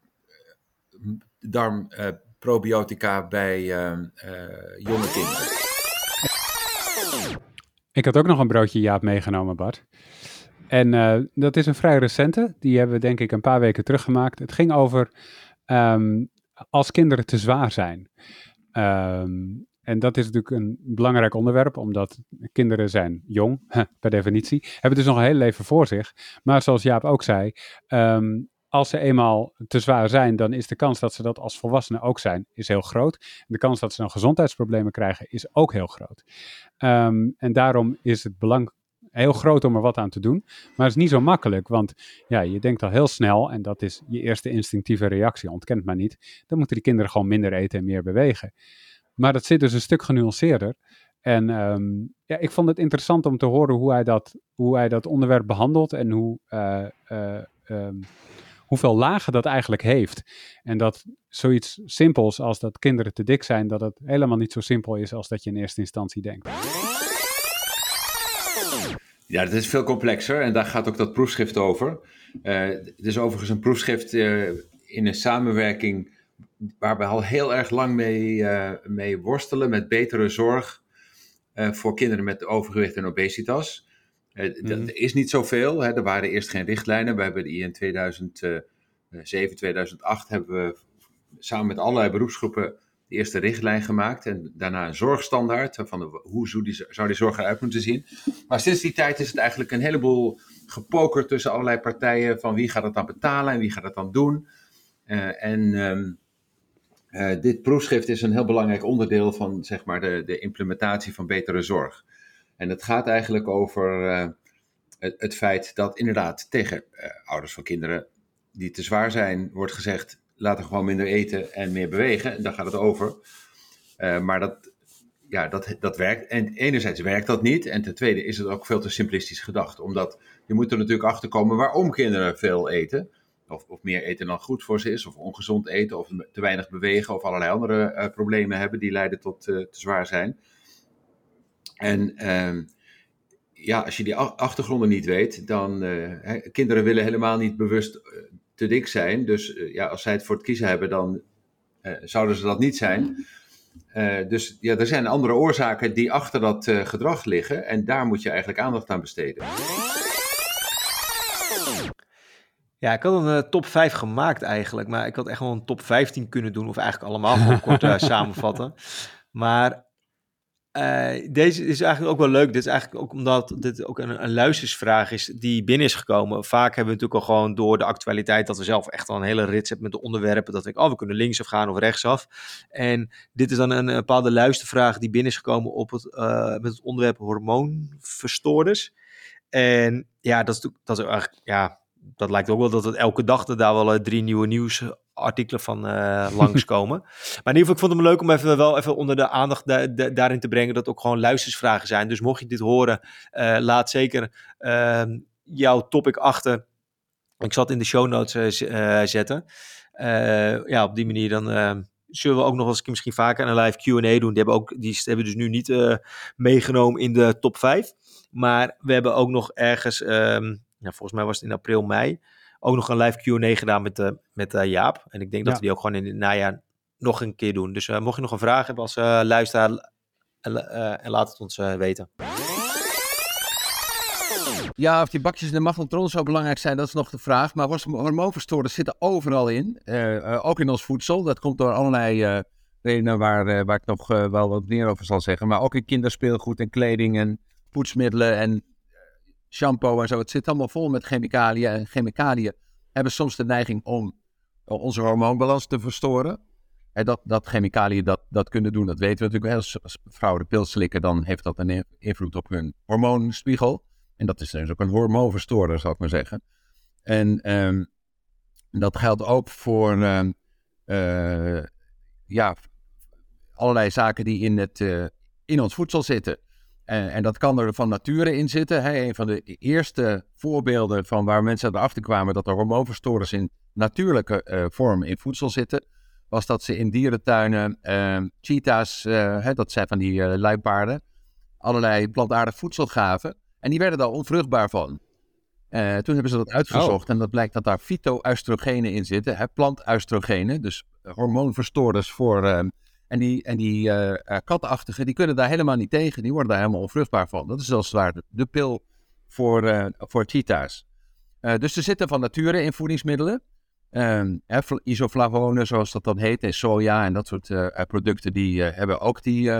darmprobiotica bij ehm, eh, jonge kinderen. Ik had ook nog een broodje Jaap meegenomen, Bart. En eh, dat is een vrij recente. Die hebben we denk ik een paar weken teruggemaakt. Het ging over ehm, als kinderen te zwaar zijn. Ehm, en dat is natuurlijk een belangrijk onderwerp, omdat kinderen zijn jong, per definitie. Hebben dus nog een hele leven voor zich. Maar zoals Jaap ook zei, ehm, als ze eenmaal te zwaar zijn, dan is de kans dat ze dat als volwassenen ook zijn, is heel groot. De kans dat ze dan gezondheidsproblemen krijgen, is ook heel groot. En daarom is het belang heel groot om er wat aan te doen. Maar het is niet zo makkelijk, want ja, je denkt al heel snel, en dat is je eerste instinctieve reactie, ontkent maar niet, dan moeten die kinderen gewoon minder eten en meer bewegen. Maar dat zit dus een stuk genuanceerder. En ehm, ja, ik vond het interessant om te horen hoe hij dat, hoe hij dat onderwerp behandelt en hoe, eh, eh, ehm, hoeveel lagen dat eigenlijk heeft. En dat zoiets simpels als dat kinderen te dik zijn, dat het helemaal niet zo simpel is als dat je in eerste instantie denkt. Ja, dat is veel complexer en daar gaat ook dat proefschrift over. Eh, het is overigens een proefschrift eh, in een samenwerking waar we al heel erg lang mee, eh, mee worstelen met betere zorg voor kinderen met overgewicht en obesitas. Dat Mhm. is niet zoveel. Hè. Er waren eerst geen richtlijnen. We hebben die in 2007, 2008 hebben we samen met allerlei beroepsgroepen de eerste richtlijn gemaakt. En daarna een zorgstandaard. Van hoe zou die, zou die zorg eruit moeten zien. Maar sinds die tijd is het eigenlijk een heleboel gepoker tussen allerlei partijen. Van wie gaat het dan betalen en wie gaat het dan doen. Eh, en ehm, eh, dit proefschrift is een heel belangrijk onderdeel van zeg maar, de, de implementatie van betere zorg. En het gaat eigenlijk over eh, het, het feit dat inderdaad tegen ouders van kinderen die te zwaar zijn, wordt gezegd: laten gewoon minder eten en meer bewegen. En daar gaat het over. Eh, maar dat, ja, dat, dat werkt. En enerzijds werkt dat niet. En ten tweede is het ook veel te simplistisch gedacht. Omdat je moet er natuurlijk achter komen waarom kinderen veel eten. Of, of meer eten dan goed voor ze is, of ongezond eten, of te weinig bewegen, of allerlei andere eh, problemen hebben die leiden tot eh, te zwaar zijn. En ehm, ja, als je die achtergronden niet weet, dan kinderen willen helemaal niet bewust te dik zijn. Dus eh, ja, als zij het voor het kiezen hebben, dan eh, zouden ze dat niet zijn. Eh, dus ja, er zijn andere oorzaken die achter dat gedrag liggen. En daar moet je eigenlijk aandacht aan besteden. Ja, ik had een top 5 gemaakt eigenlijk, maar ik had echt wel een top 15 kunnen doen, of eigenlijk allemaal gewoon kort samenvatten. Maar eh, deze is eigenlijk ook wel leuk. Dit is eigenlijk ook omdat dit ook een, een luistersvraag is die binnen is gekomen. Vaak hebben we natuurlijk al gewoon door de actualiteit dat we zelf echt al een hele rits hebben met de onderwerpen. Dat ik, oh, we kunnen linksaf gaan of rechtsaf. En dit is dan een, een bepaalde luistervraag die binnen is gekomen op het, eh, met het onderwerp hormoonverstoorders. En ja, dat is, dat is eigenlijk, ja, dat lijkt ook wel dat het elke dag er daar wel eh, drie nieuwe nieuwsartikelen van eh langskomen. maar in ieder geval, ik vond het leuk om even wel even onder de aandacht da- da- daarin te brengen dat ook gewoon luistersvragen zijn. Dus mocht je dit horen, eh, laat zeker ehm, jouw topic achter. Ik zal het in de show notes eh, zetten. Ja, op die manier dan zullen we ook nog eens misschien vaker een live Q&A doen. Die hebben, ook, die hebben we dus nu niet meegenomen in de top 5. Maar we hebben ook nog ergens, ja, volgens mij was het in april, mei, ook nog een live Q&A gedaan met, eh, met eh, Jaap. En ik denk dat Ja. we die ook gewoon in het najaar nog een keer doen. Dus eh, mocht je nog een vraag hebben als luisteraar, en laat het ons weten. Ja, of die bakjes in de magnetron zo belangrijk zijn, dat is nog de vraag. Maar hormoonverstoorders zitten overal in. Ook in ons voedsel. Dat komt door allerlei eh, redenen waar, waar ik nog wel wat meer over zal zeggen. Maar ook in kinderspeelgoed en kleding en poetsmiddelen en shampoo en zo. Het zit allemaal vol met chemicaliën. En chemicaliën hebben soms de neiging om eh, onze hormoonbalans te verstoren. En dat, dat chemicaliën dat, dat kunnen doen, dat weten we natuurlijk. Als, als vrouwen de pil slikken, dan heeft dat een invloed op hun hormoonspiegel. En dat is dus ook een hormoonverstoorder, zou ik maar zeggen. En ehm, dat geldt ook voor ehm, eh, ja, allerlei zaken die in, het, eh, in ons voedsel zitten. En, en dat kan er van nature in zitten. Hè. Een van de eerste voorbeelden van waar mensen erachter kwamen dat er hormoonverstorers in natuurlijke eh, vorm in voedsel zitten, was dat ze in dierentuinen uh, cheetahs, uh, hè, dat zijn van die uh, luipaarden, allerlei plantaardig voedsel gaven. En die werden daar onvruchtbaar van. Uh, toen hebben ze dat uitgezocht oh. en dat blijkt dat daar fytoestrogenen in zitten, hè, plantuistrogenen, dus hormoonverstoorders voor. Uh, en die, en die uh, die kunnen daar helemaal niet tegen, die worden daar helemaal onvruchtbaar van. Dat is als ware de pil voor, voor cheetahs. dus er zitten van nature in voedingsmiddelen. Um, isoflavonen, zoals dat dan heet, en soja en dat soort producten, die hebben ook die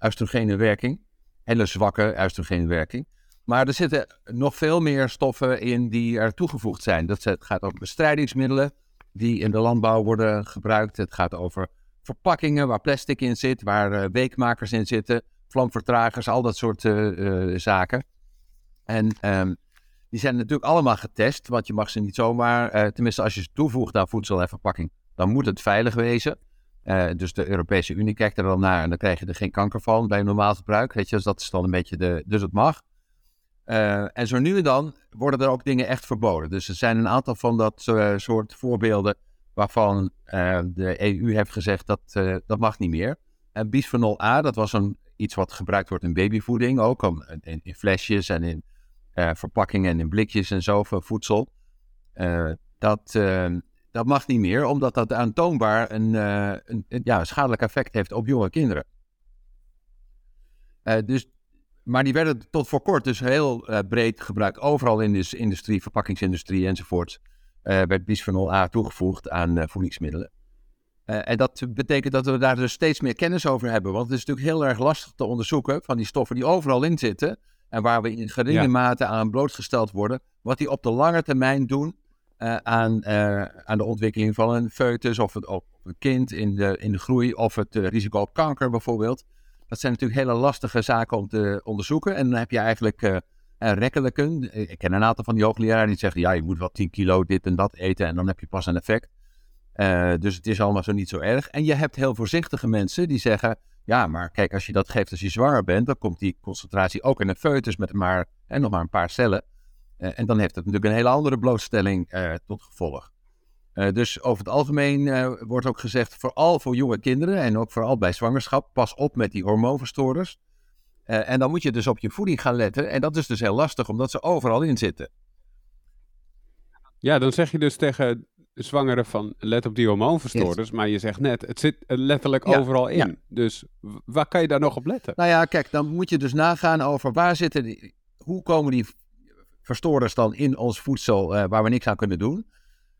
oestrogene werking. Hele zwakke oestrogene werking. Maar er zitten nog veel meer stoffen in die er toegevoegd zijn. Dat gaat over bestrijdingsmiddelen die in de landbouw worden gebruikt. Het gaat over verpakkingen waar plastic in zit, waar uh, weekmakers in zitten, vlamvertragers, al dat soort uh, zaken. En um, die zijn natuurlijk allemaal getest, want je mag ze niet zomaar, tenminste als je ze toevoegt aan voedsel en verpakking, dan moet het veilig wezen. dus de Europese Unie kijkt er dan naar en dan krijg je er geen kanker van bij normaal gebruik. Weet je, dus dat is dan een beetje de, dus het mag. En zo nu en dan worden er ook dingen echt verboden. Dus er zijn een aantal van dat soort voorbeelden waarvan uh, de EU heeft gezegd dat dat mag niet meer. En bisphenol A, dat was een, iets wat gebruikt wordt in babyvoeding, ook in, in, flesjes en in verpakkingen en in blikjes en zo voor voedsel. dat, dat mag niet meer, omdat dat aantoonbaar een, een, een ja, schadelijk effect heeft op jonge kinderen. dus maar die werden tot voor kort dus heel breed gebruikt. Overal in de industrie, verpakkingsindustrie enzovoort. Uh, werd bisphenol A toegevoegd aan uh, voedingsmiddelen. en dat betekent dat we daar dus steeds meer kennis over hebben. Want het is natuurlijk heel erg lastig te onderzoeken van die stoffen die overal in zitten. En waar we in geringe mate aan blootgesteld worden. Wat die op de lange termijn doen aan, aan de ontwikkeling van een foetus of, het, of een kind in de, in de groei. Of het risico op kanker bijvoorbeeld. Dat zijn natuurlijk hele lastige zaken om te onderzoeken. En dan heb je eigenlijk uh, rekkelijken. Ik ken een aantal van die hoogleraren die zeggen, ja, je moet wel 10 kilo dit en dat eten en dan heb je pas een effect. Uh, dus het is allemaal zo niet zo erg. En je hebt heel voorzichtige mensen die zeggen, ja, maar kijk, als je dat geeft als je zwanger bent, dan komt die concentratie ook in een foetus met maar, en nog maar een paar cellen. En dan heeft het natuurlijk een hele andere blootstelling tot gevolg. Dus over het algemeen wordt ook gezegd, vooral voor jonge kinderen en ook vooral bij zwangerschap, pas op met die hormoonverstoorders. Uh, en dan moet je dus op je voeding gaan letten. En dat is dus heel lastig, omdat ze overal in zitten. Ja, dan zeg je dus tegen zwangeren van let op die hormoonverstoorders. Yes. Maar je zegt net, het zit letterlijk ja, overal in. Ja. Dus waar kan je daar nog op letten? Nou ja, kijk, dan moet je dus nagaan over waar zitten die, hoe komen die verstoorders dan in ons voedsel waar we niks aan kunnen doen.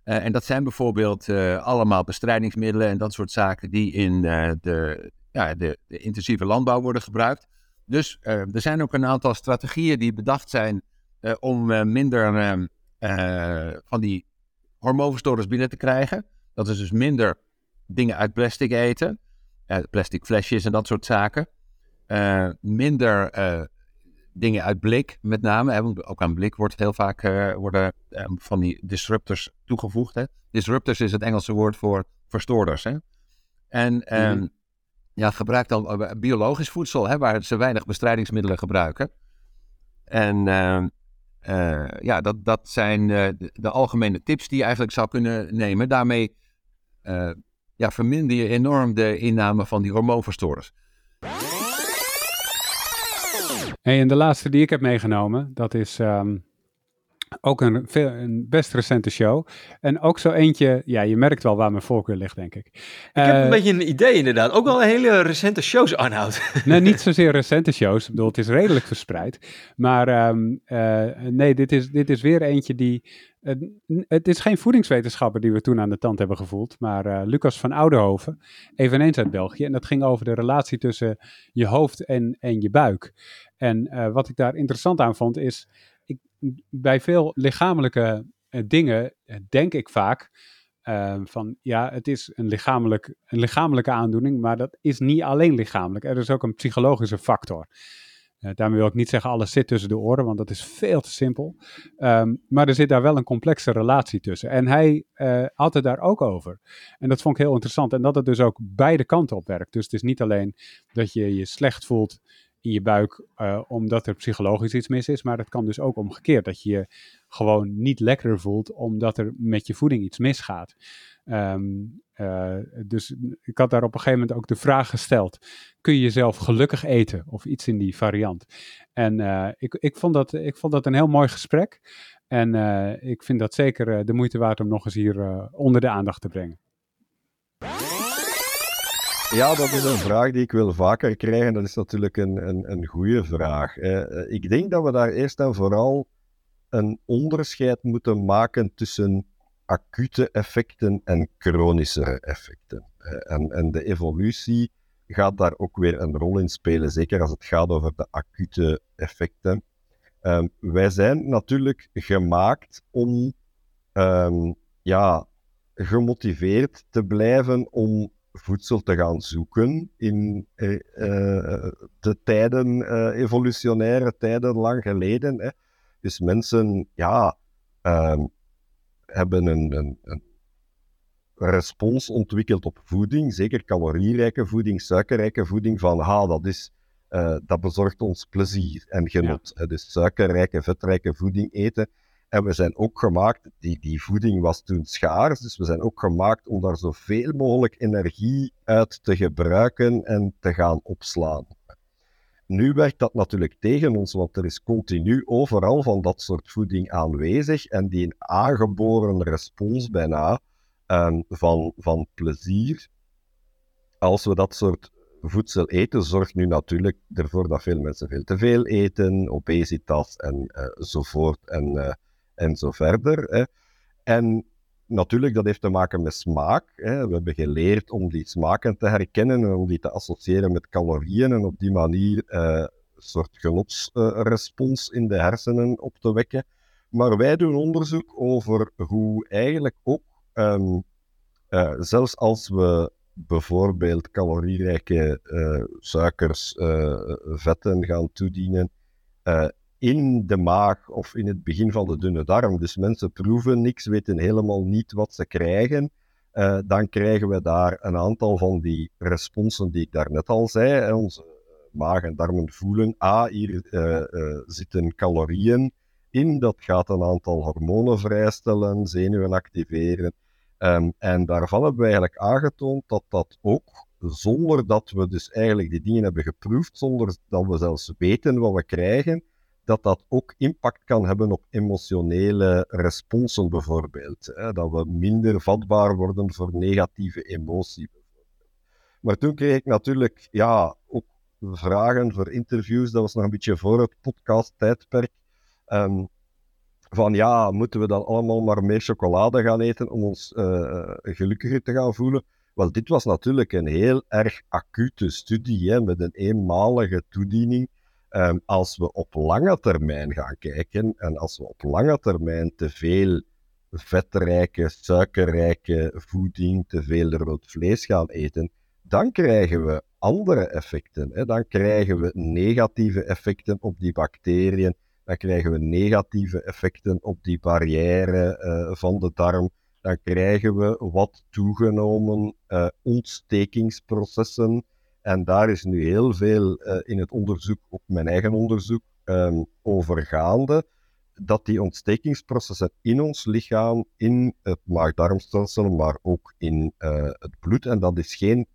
Uh, en dat zijn bijvoorbeeld uh, allemaal bestrijdingsmiddelen en dat soort zaken die in de, ja, de, de, intensieve landbouw worden gebruikt. Dus er zijn ook een aantal strategieën die bedacht zijn om minder ehm, van die hormoonverstoorders binnen te krijgen. Dat is dus minder dingen uit plastic eten, plastic flesjes en dat soort zaken. minder dingen uit blik met name. Hè, ook aan blik wordt heel vaak worden van die disruptors toegevoegd. Hè. Disruptors is het Engelse woord voor verstoorders. Hè. En mm -hmm. Ja, gebruik dan uh, biologisch voedsel, hè, waar ze weinig bestrijdingsmiddelen gebruiken. En ehm, ja, dat, dat zijn de, de, algemene tips die je eigenlijk zou kunnen nemen. Daarmee ja, verminder je enorm de inname van die hormoonverstoorders. Hey, en de laatste die ik heb meegenomen, dat is um, ook een, een, best recente show. En ook zo eentje, ja, je merkt wel waar mijn voorkeur ligt, denk ik. Ik uh, heb een eh, beetje een idee inderdaad. Ook wel een hele recente shows, Arnoud. nee, niet zozeer recente shows. Ik bedoel, het is redelijk verspreid. Maar um, uh, nee, dit is, dit is weer eentje die... Uh, het is geen voedingswetenschapper die we toen aan de tand hebben gevoeld, maar Lucas van Oudenhoven, eveneens uit België. En dat ging over de relatie tussen je hoofd en, en je buik. En wat ik daar interessant aan vond is, bij veel lichamelijke uh, dingen uh, denk ik vaak van, ja, het is een, lichamelijk, een lichamelijke aandoening, maar dat is niet alleen lichamelijk. Er is ook een psychologische factor. daarmee wil ik niet zeggen alles zit tussen de oren, want dat is veel te simpel. Um, maar er zit daar wel een complexe relatie tussen. En hij had het daar ook over. En dat vond ik heel interessant. En dat het dus ook beide kanten op werkt. Dus het is niet alleen dat je je slecht voelt in je buik uh, omdat er psychologisch iets mis is. Maar het kan dus ook omgekeerd, dat je je gewoon niet lekker voelt omdat er met je voeding iets misgaat. Um, uh, dus ik had daar op een gegeven moment ook de vraag gesteld: kun je jezelf gelukkig eten? Of iets in die variant. En uh, ik, ik, vond dat, ik vond dat een heel mooi gesprek. En ik vind dat zeker de moeite waard om nog eens hier onder de aandacht te brengen. Ja, dat is een vraag die ik wil vaker krijgen. Dat is natuurlijk een, een, een goede vraag. ik denk dat we daar eerst en vooral een onderscheid moeten maken tussen acute effecten en chronische effecten. En, en de evolutie gaat daar ook weer een rol in spelen, zeker als het gaat over de acute effecten. Um, wij zijn natuurlijk gemaakt om um, ja, gemotiveerd te blijven om voedsel te gaan zoeken in uh, uh, de tijden, uh, evolutionaire tijden lang geleden. Hè. Dus mensen, ja, um, hebben een, een, een respons ontwikkeld op voeding, zeker calorierijke voeding, suikerrijke voeding, van ha, dat, is, dat bezorgt ons plezier en genot. Ja. Dus suikerrijke, vetrijke voeding eten. En we zijn ook gemaakt, die, die voeding was toen schaars, dus we zijn ook gemaakt om daar zoveel mogelijk energie uit te gebruiken en te gaan opslaan. Nu werkt dat natuurlijk tegen ons, want er is continu overal van dat soort voeding aanwezig en die een aangeboren respons bijna um, van, van plezier. Als we dat soort voedsel eten, zorgt nu natuurlijk ervoor dat veel mensen veel te veel eten, obesitas en uh, en, uh, en zo verder. En natuurlijk, dat heeft te maken met smaak. Hè. We hebben geleerd om die smaken te herkennen en om die te associëren met calorieën en op die manier uh, een soort genotsrespons in de hersenen op te wekken. Maar wij doen onderzoek over hoe eigenlijk ook, um, uh, zelfs als we bijvoorbeeld calorierijke suikers, vetten gaan toedienen, in de maag of in het begin van de dunne darm. Dus mensen proeven niks, weten helemaal niet wat ze krijgen. Uh, dan krijgen we daar een aantal van die responsen die ik daarnet al zei. Onze maag en darmen voelen, ah, hier uh, uh, zitten calorieën in. Dat gaat een aantal hormonen vrijstellen, zenuwen activeren. Um, en daarvan hebben we eigenlijk aangetoond dat dat ook, zonder dat we dus eigenlijk die dingen hebben geproefd, zonder dat we zelfs weten wat we krijgen, dat dat ook impact kan hebben op emotionele responsen bijvoorbeeld. Hè? Dat we minder vatbaar worden voor negatieve emotie. Maar toen kreeg ik natuurlijk ja, ook vragen voor interviews, dat was nog een beetje voor het podcast-tijdperk. Um, van ja, moeten we dan allemaal maar meer chocolade gaan eten om ons uh, gelukkiger te gaan voelen? Wel, dit was natuurlijk een heel erg acute studie hè, met een eenmalige toediening. Um, als we op lange termijn gaan kijken en als we op lange termijn te veel vetrijke, suikerrijke voeding, te veel rood vlees gaan eten, dan krijgen we andere effecten. Hè? Dan krijgen we negatieve effecten op die bacteriën, dan krijgen we negatieve effecten op die barrière uh, van de darm, dan krijgen we wat toegenomen uh, ontstekingsprocessen en daar is nu heel veel uh, in het onderzoek, ook mijn eigen onderzoek, um, over gaande. Dat die ontstekingsprocessen in ons lichaam, in het maag-darmstelsel, maar ook in uh, het bloed, en dat is geen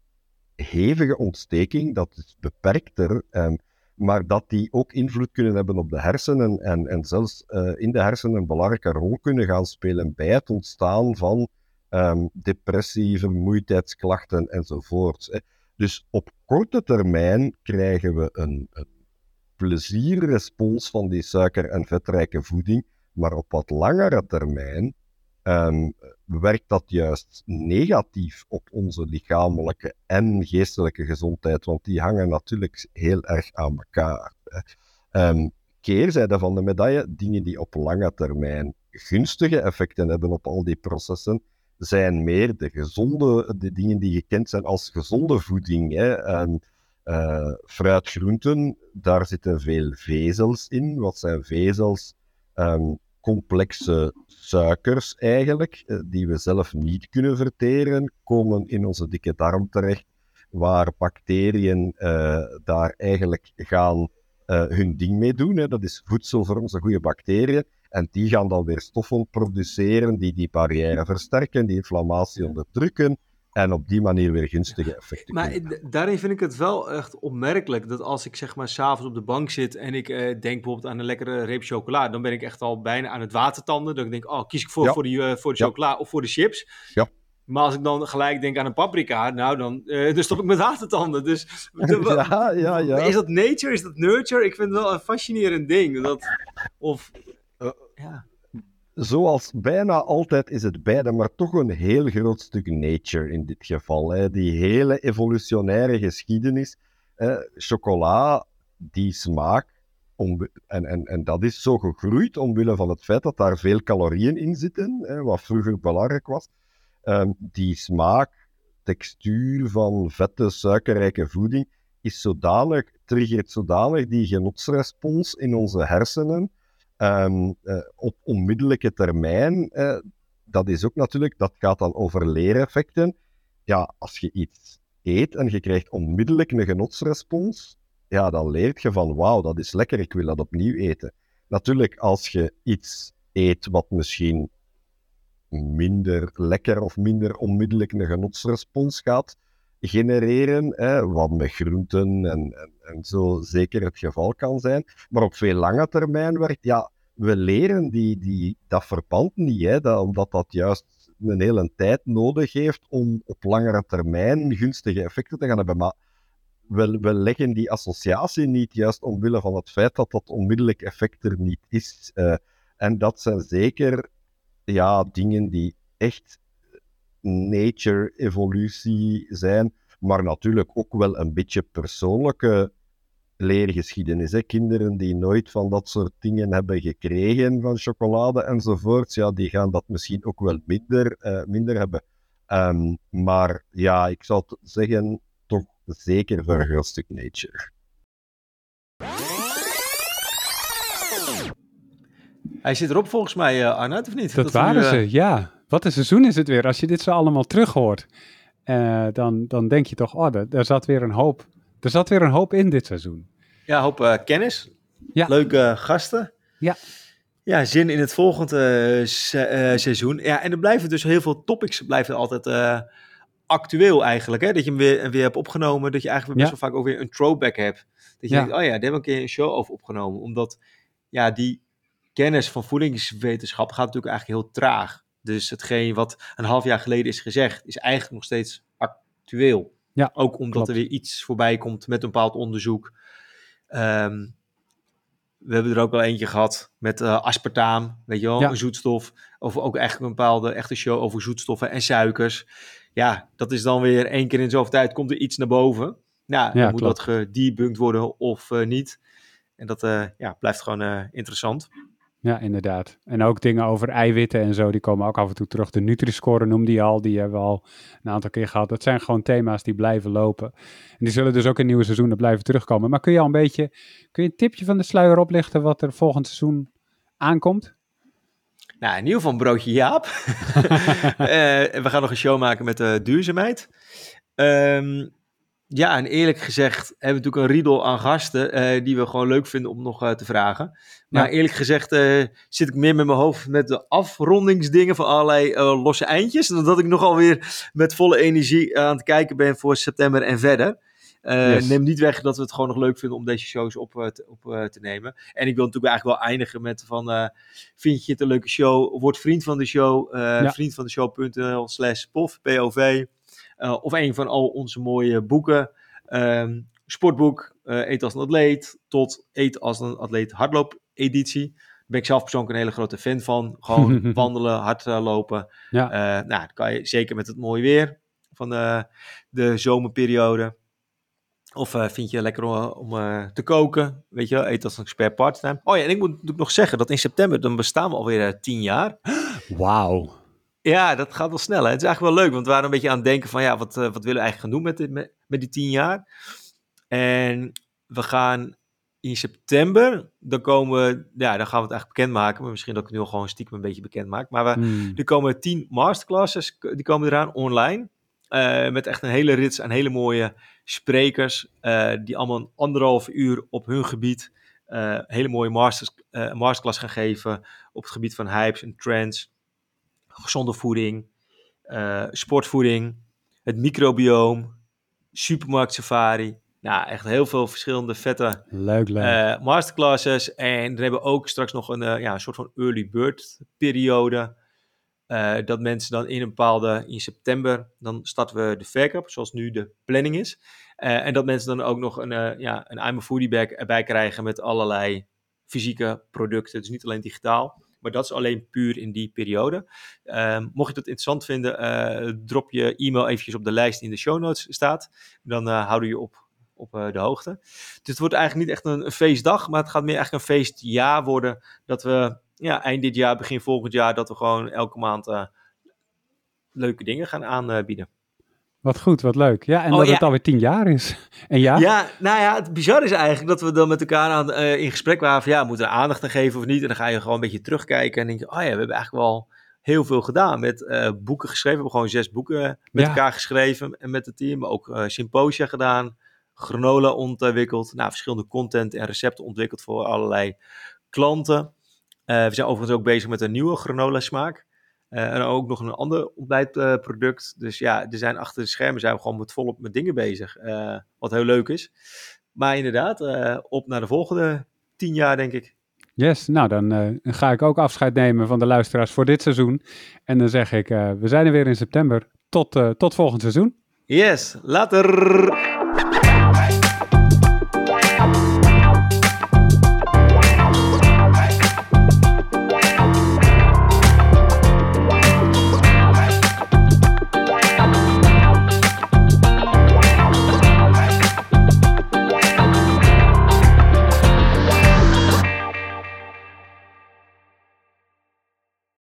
hevige ontsteking, dat is beperkter, um, maar dat die ook invloed kunnen hebben op de hersenen en, en zelfs uh, in de hersenen een belangrijke rol kunnen gaan spelen bij het ontstaan van um, depressie, vermoeidheidsklachten enzovoort. Dus op korte termijn krijgen we een, een plezierrespons van die suiker- en vetrijke voeding, maar op wat langere termijn um, werkt dat juist negatief op onze lichamelijke en geestelijke gezondheid, want die hangen natuurlijk heel erg aan elkaar. Um, keerzijde van de medaille, dingen die op lange termijn gunstige effecten hebben op al die processen, zijn meer de gezonde, de dingen die gekend zijn als gezonde voeding. Hè. En, uh, fruit, groenten, daar zitten veel vezels in. Wat zijn vezels? Um, complexe suikers eigenlijk, uh, die we zelf niet kunnen verteren, komen in onze dikke darm terecht waar bacteriën eh, daar eigenlijk gaan eh, hun ding mee doen. Hè. Dat is voedsel voor onze goede bacteriën. En die gaan dan weer stoffen produceren die die barrière versterken, die inflammatie onderdrukken en op die manier weer gunstige effecten Maar kunnen daarin vind ik het wel echt opmerkelijk dat als ik zeg maar s'avonds op de bank zit en ik eh, denk bijvoorbeeld aan een lekkere reep chocola, dan ben ik echt al bijna aan het watertanden. Dan denk ik, oh, kies ik voor, Ja. voor, die, eh, voor de Ja. chocola of voor de chips. Ja. Maar als ik dan gelijk denk aan een paprika, nou dan, eh, dan stop ik met watertanden. Dus de- Ja, ja, ja. is dat nature, is dat nurture? Ik vind het wel een fascinerend ding. Dat, of, Eh, ja. zoals bijna altijd is het beide, maar toch een heel groot stuk nature in dit geval. Hè. Die hele evolutionaire geschiedenis. hè. chocola, die smaak, om, en, en, en dat is zo gegroeid omwille van het feit dat daar veel calorieën in zitten, hè, wat vroeger belangrijk was. Ehm, die smaak, textuur van vette, suikerrijke voeding is zodanig, triggert zodanig die genotsrespons in onze hersenen, Ehm, eh, op onmiddellijke termijn, eh, dat is ook natuurlijk, dat gaat dan over leereffecten. Ja, als je iets eet en je krijgt onmiddellijk een genotsrespons, ja, dan leert je van wauw, dat is lekker, ik wil dat opnieuw eten. Natuurlijk, als je iets eet wat misschien minder lekker of minder onmiddellijk een genotsrespons gaat genereren, hè, wat met groenten en, en, en zo zeker het geval kan zijn. Maar op veel lange termijn werkt, ja, we leren die, die, dat verband niet, hè, dat, omdat dat juist een hele tijd nodig heeft om op langere termijn gunstige effecten te gaan hebben. Maar we, we leggen die associatie niet juist omwille van het feit dat dat onmiddellijk effect er niet is. Eh, en dat zijn zeker ja, dingen die echt nature-evolutie zijn, maar natuurlijk ook wel een beetje persoonlijke leergeschiedenis. Hè. Kinderen die nooit van dat soort dingen hebben gekregen, van chocolade enzovoort, ja, die gaan dat misschien ook wel minder, eh, minder hebben. Ehm, maar ja, ik zou t- zeggen, toch zeker voor een groot stuk nature. Hij zit erop volgens mij, eh Arnoud, of niet? Dat, waren nu, eh, ze, ja. Wat een seizoen is het weer. Als je dit zo allemaal terug hoort, eh, dan, dan denk je toch, oh, daar, daar zat weer een hoop. Er zat weer een hoop in dit seizoen. Ja, hoop eh, kennis. Ja. Leuke eh, gasten. Ja. Ja, zin in het volgende se- seizoen. Ja, en er blijven dus heel veel topics blijven altijd actueel eigenlijk. Hè? Dat je hem weer, weer hebt opgenomen. Dat je eigenlijk best Ja. wel vaak ook weer een throwback hebt. Dat je Ja. denkt, oh ja, daar hebben we een keer een show over opgenomen. Omdat ja, die kennis van voedingswetenschap gaat natuurlijk eigenlijk heel traag. Dus hetgeen wat een half jaar geleden is gezegd, is eigenlijk nog steeds actueel. Ja, Ook omdat klopt. er weer iets voorbij komt met een bepaald onderzoek. Ehm, we hebben er ook wel eentje gehad met eh, aspartaam, weet je wel, Ja. een zoetstof. Of ook echt een bepaalde echte show over zoetstoffen en suikers. Ja, dat is dan weer één keer in zoveel tijd komt er iets naar boven. Nou, Ja, moet klopt. dat gedebunked worden of eh, niet. En dat eh, ja, blijft gewoon interessant. Ja, inderdaad. En ook dingen over eiwitten en zo, die komen ook af en toe terug. De Nutri-score noemde je al, die hebben we al een aantal keer gehad. Dat zijn gewoon thema's die blijven lopen. En die zullen dus ook in nieuwe seizoenen blijven terugkomen. Maar kun je al een beetje, kun je een tipje van de sluier oplichten wat er volgend seizoen aankomt? Nou, in ieder geval een broodje Jaap. Eh, en we gaan nog een show maken met de duurzaamheid. Ehm, ja, en eerlijk gezegd hebben we natuurlijk een riedel aan gasten eh, die we gewoon leuk vinden om nog eh, te vragen. Maar Ja. eerlijk gezegd eh, zit ik meer met mijn hoofd met de afrondingsdingen van allerlei losse eindjes. Dan dat ik nogal weer met volle energie aan het kijken ben voor september en verder. Yes. Neem niet weg dat we het gewoon nog leuk vinden om deze shows op, te, op te nemen. En ik wil natuurlijk eigenlijk wel eindigen met van... vind je het een leuke show? Word vriend van de show. Ja. Vriend van de show.nl slash POV, Eh, of een van al onze mooie boeken. Ehm, sportboek, eh, Eet als een atleet. Tot Eet als een atleet hardloop editie. Daar ben ik zelf persoonlijk een hele grote fan van. Gewoon wandelen, hardlopen. Ja. Eh, nou, dat kan je zeker met het mooie weer van de, de zomerperiode. Of vind je lekker om, om te koken? Weet je, eet als een expert part-time. Oh ja, en ik moet natuurlijk nog zeggen dat in september dan bestaan we alweer tien jaar. Wauw. Ja, dat gaat wel snel. Hè? Het is eigenlijk wel leuk, want we waren een beetje aan het denken van ja, wat, eh, wat willen we eigenlijk gaan doen met, dit, met, met die tien jaar? En we gaan in september, dan komen we, ja, dan gaan we het eigenlijk bekendmaken. Maar misschien dat ik het nu al gewoon stiekem een beetje bekend maak. Maar we, Hmm. er komen tien masterclasses, die komen eraan online. eh, met echt een hele rits aan hele mooie sprekers. eh, die allemaal een anderhalf uur op hun gebied eh, hele mooie masters, masterclass gaan geven. Op het gebied van hypes en trends. Gezonde voeding. eh, sportvoeding. Het microbioom. Supermarkt safari. Nou, echt heel veel verschillende vette Leuk, leuk. eh, masterclasses. En dan hebben we ook straks nog een, eh, ja, een soort van early bird periode. Dat mensen dan in een bepaalde, in september, dan starten we de verkoop, zoals nu de planning is. En dat mensen dan ook nog een, ja, een I'm a Foodie bag erbij krijgen met allerlei fysieke producten. Dus niet alleen digitaal, maar dat is alleen puur in die periode. Ehm, mocht je dat interessant vinden, eh, drop je e-mail eventjes op de lijst die in de show notes staat. Dan eh, houden we je op, op eh, de hoogte. Dus het wordt eigenlijk niet echt een, feestdag, maar het gaat meer eigenlijk een feestjaar worden. Dat we ja, eind dit jaar, begin volgend jaar, dat we gewoon elke maand leuke dingen gaan aanbieden. Wat goed, wat leuk. Ja, en Oh, dat ja. het alweer tien jaar is. En ja? Ja, nou ja, het bizarre is eigenlijk dat we dan met elkaar aan, eh, in gesprek waren van ja, moeten we er aandacht aan geven of niet? En dan ga je gewoon een beetje terugkijken en denk je, oh ja, we hebben eigenlijk wel heel veel gedaan met eh, boeken geschreven. We hebben gewoon zes boeken met Ja. elkaar geschreven en met het team. Ook eh, symposia gedaan, granola ontwikkeld, nou, verschillende content en recepten ontwikkeld voor allerlei klanten. We zijn overigens ook bezig met een nieuwe granola smaak. Eh, en ook nog een ander ontbijtproduct. dus ja, er zijn achter de schermen zijn we gewoon met volop met dingen bezig. eh, wat heel leuk is. Maar inderdaad, eh, op naar de volgende tien jaar, denk ik. Yes, nou dan ga ik ook afscheid nemen van de luisteraars voor dit seizoen. En dan zeg ik, we zijn er weer in september. Tot, eh, tot volgend seizoen. Yes, later!